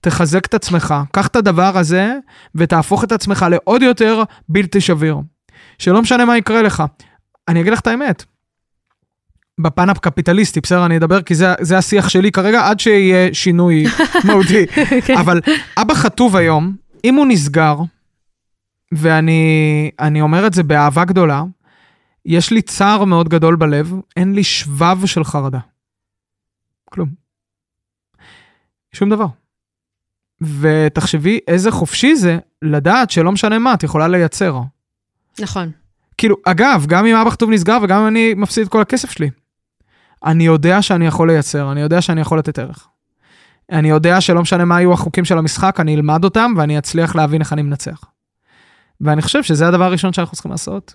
תחזק את עצמך, קח את הדבר הזה ותהפוך את עצמך לעוד יותר בלתי שביר. שלא משנה מה יקרה לך. אני אגיד לך את האמת, בפן הקפיטליסטי, בסדר, אני אדבר כי זה, זה השיח שלי כרגע, עד שיהיה שינוי מהותי. כן. אבל אבא חטוב היום, אם הוא נסגר, ואני אומר את זה באהבה גדולה, יש לי צער מאוד גדול בלב, אין לי שבב של חרדה. כלום. שום דבר. ותחשבי איזה חופשי זה לדעת שלא משנה מה, את יכולה לייצר. נכון. כאילו, אגב, גם אם אבא כתוב נסגר וגם אם אני מפסיד את כל הכסף שלי, אני יודע שאני יכול לייצר, אני יודע שאני יכול לתת ערך. אני יודע שלא משנה מה יהיו החוקים של המשחק, אני אלמד אותם ואני אצליח להבין איך אני מנצח. ואני חושב שזה הדבר הראשון שאנחנו צריכים לעשות.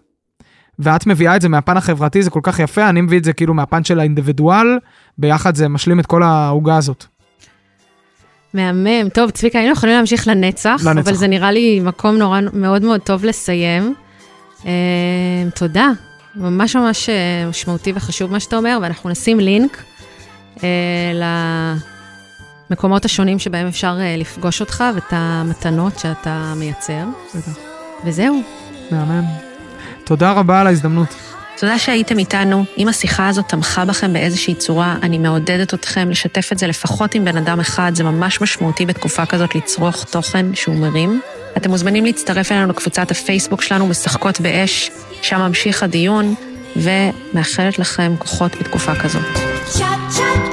ואת מביאה את זה מהפן החברתי, זה כל כך יפה, אני מביא את זה כאילו מהפן של האינדיבידואל, ביחד זה משלים את כל העוגה הזאת. מהמם. טוב, צביקה, היינו יכולים להמשיך לנצח, לנצח, אבל זה נראה לי מקום נורא, מאוד מאוד טוב לסיים. אה, תודה. ממש ממש אה, משמעותי וחשוב מה שאתה אומר, ואנחנו נשים לינק אה, למקומות השונים שבהם אפשר אה, לפגוש אותך ואת המתנות שאתה מייצר. וזהו. מהמם. תודה רבה על ההזדמנות. תודה שהייתם איתנו. אם השיחה הזאת תמכה בכם באיזושהי צורה, אני מעודדת אתכם לשתף את זה לפחות עם בן אדם אחד, זה ממש משמעותי בתקופה כזאת לצרוך תוכן שהוא מרים. אתם מוזמנים להצטרף אלינו לקבוצת הפייסבוק שלנו, משחקות באש, שם ממשיך הדיון, ומאחלת לכם כוחות בתקופה כזאת. צ'אט צ'אט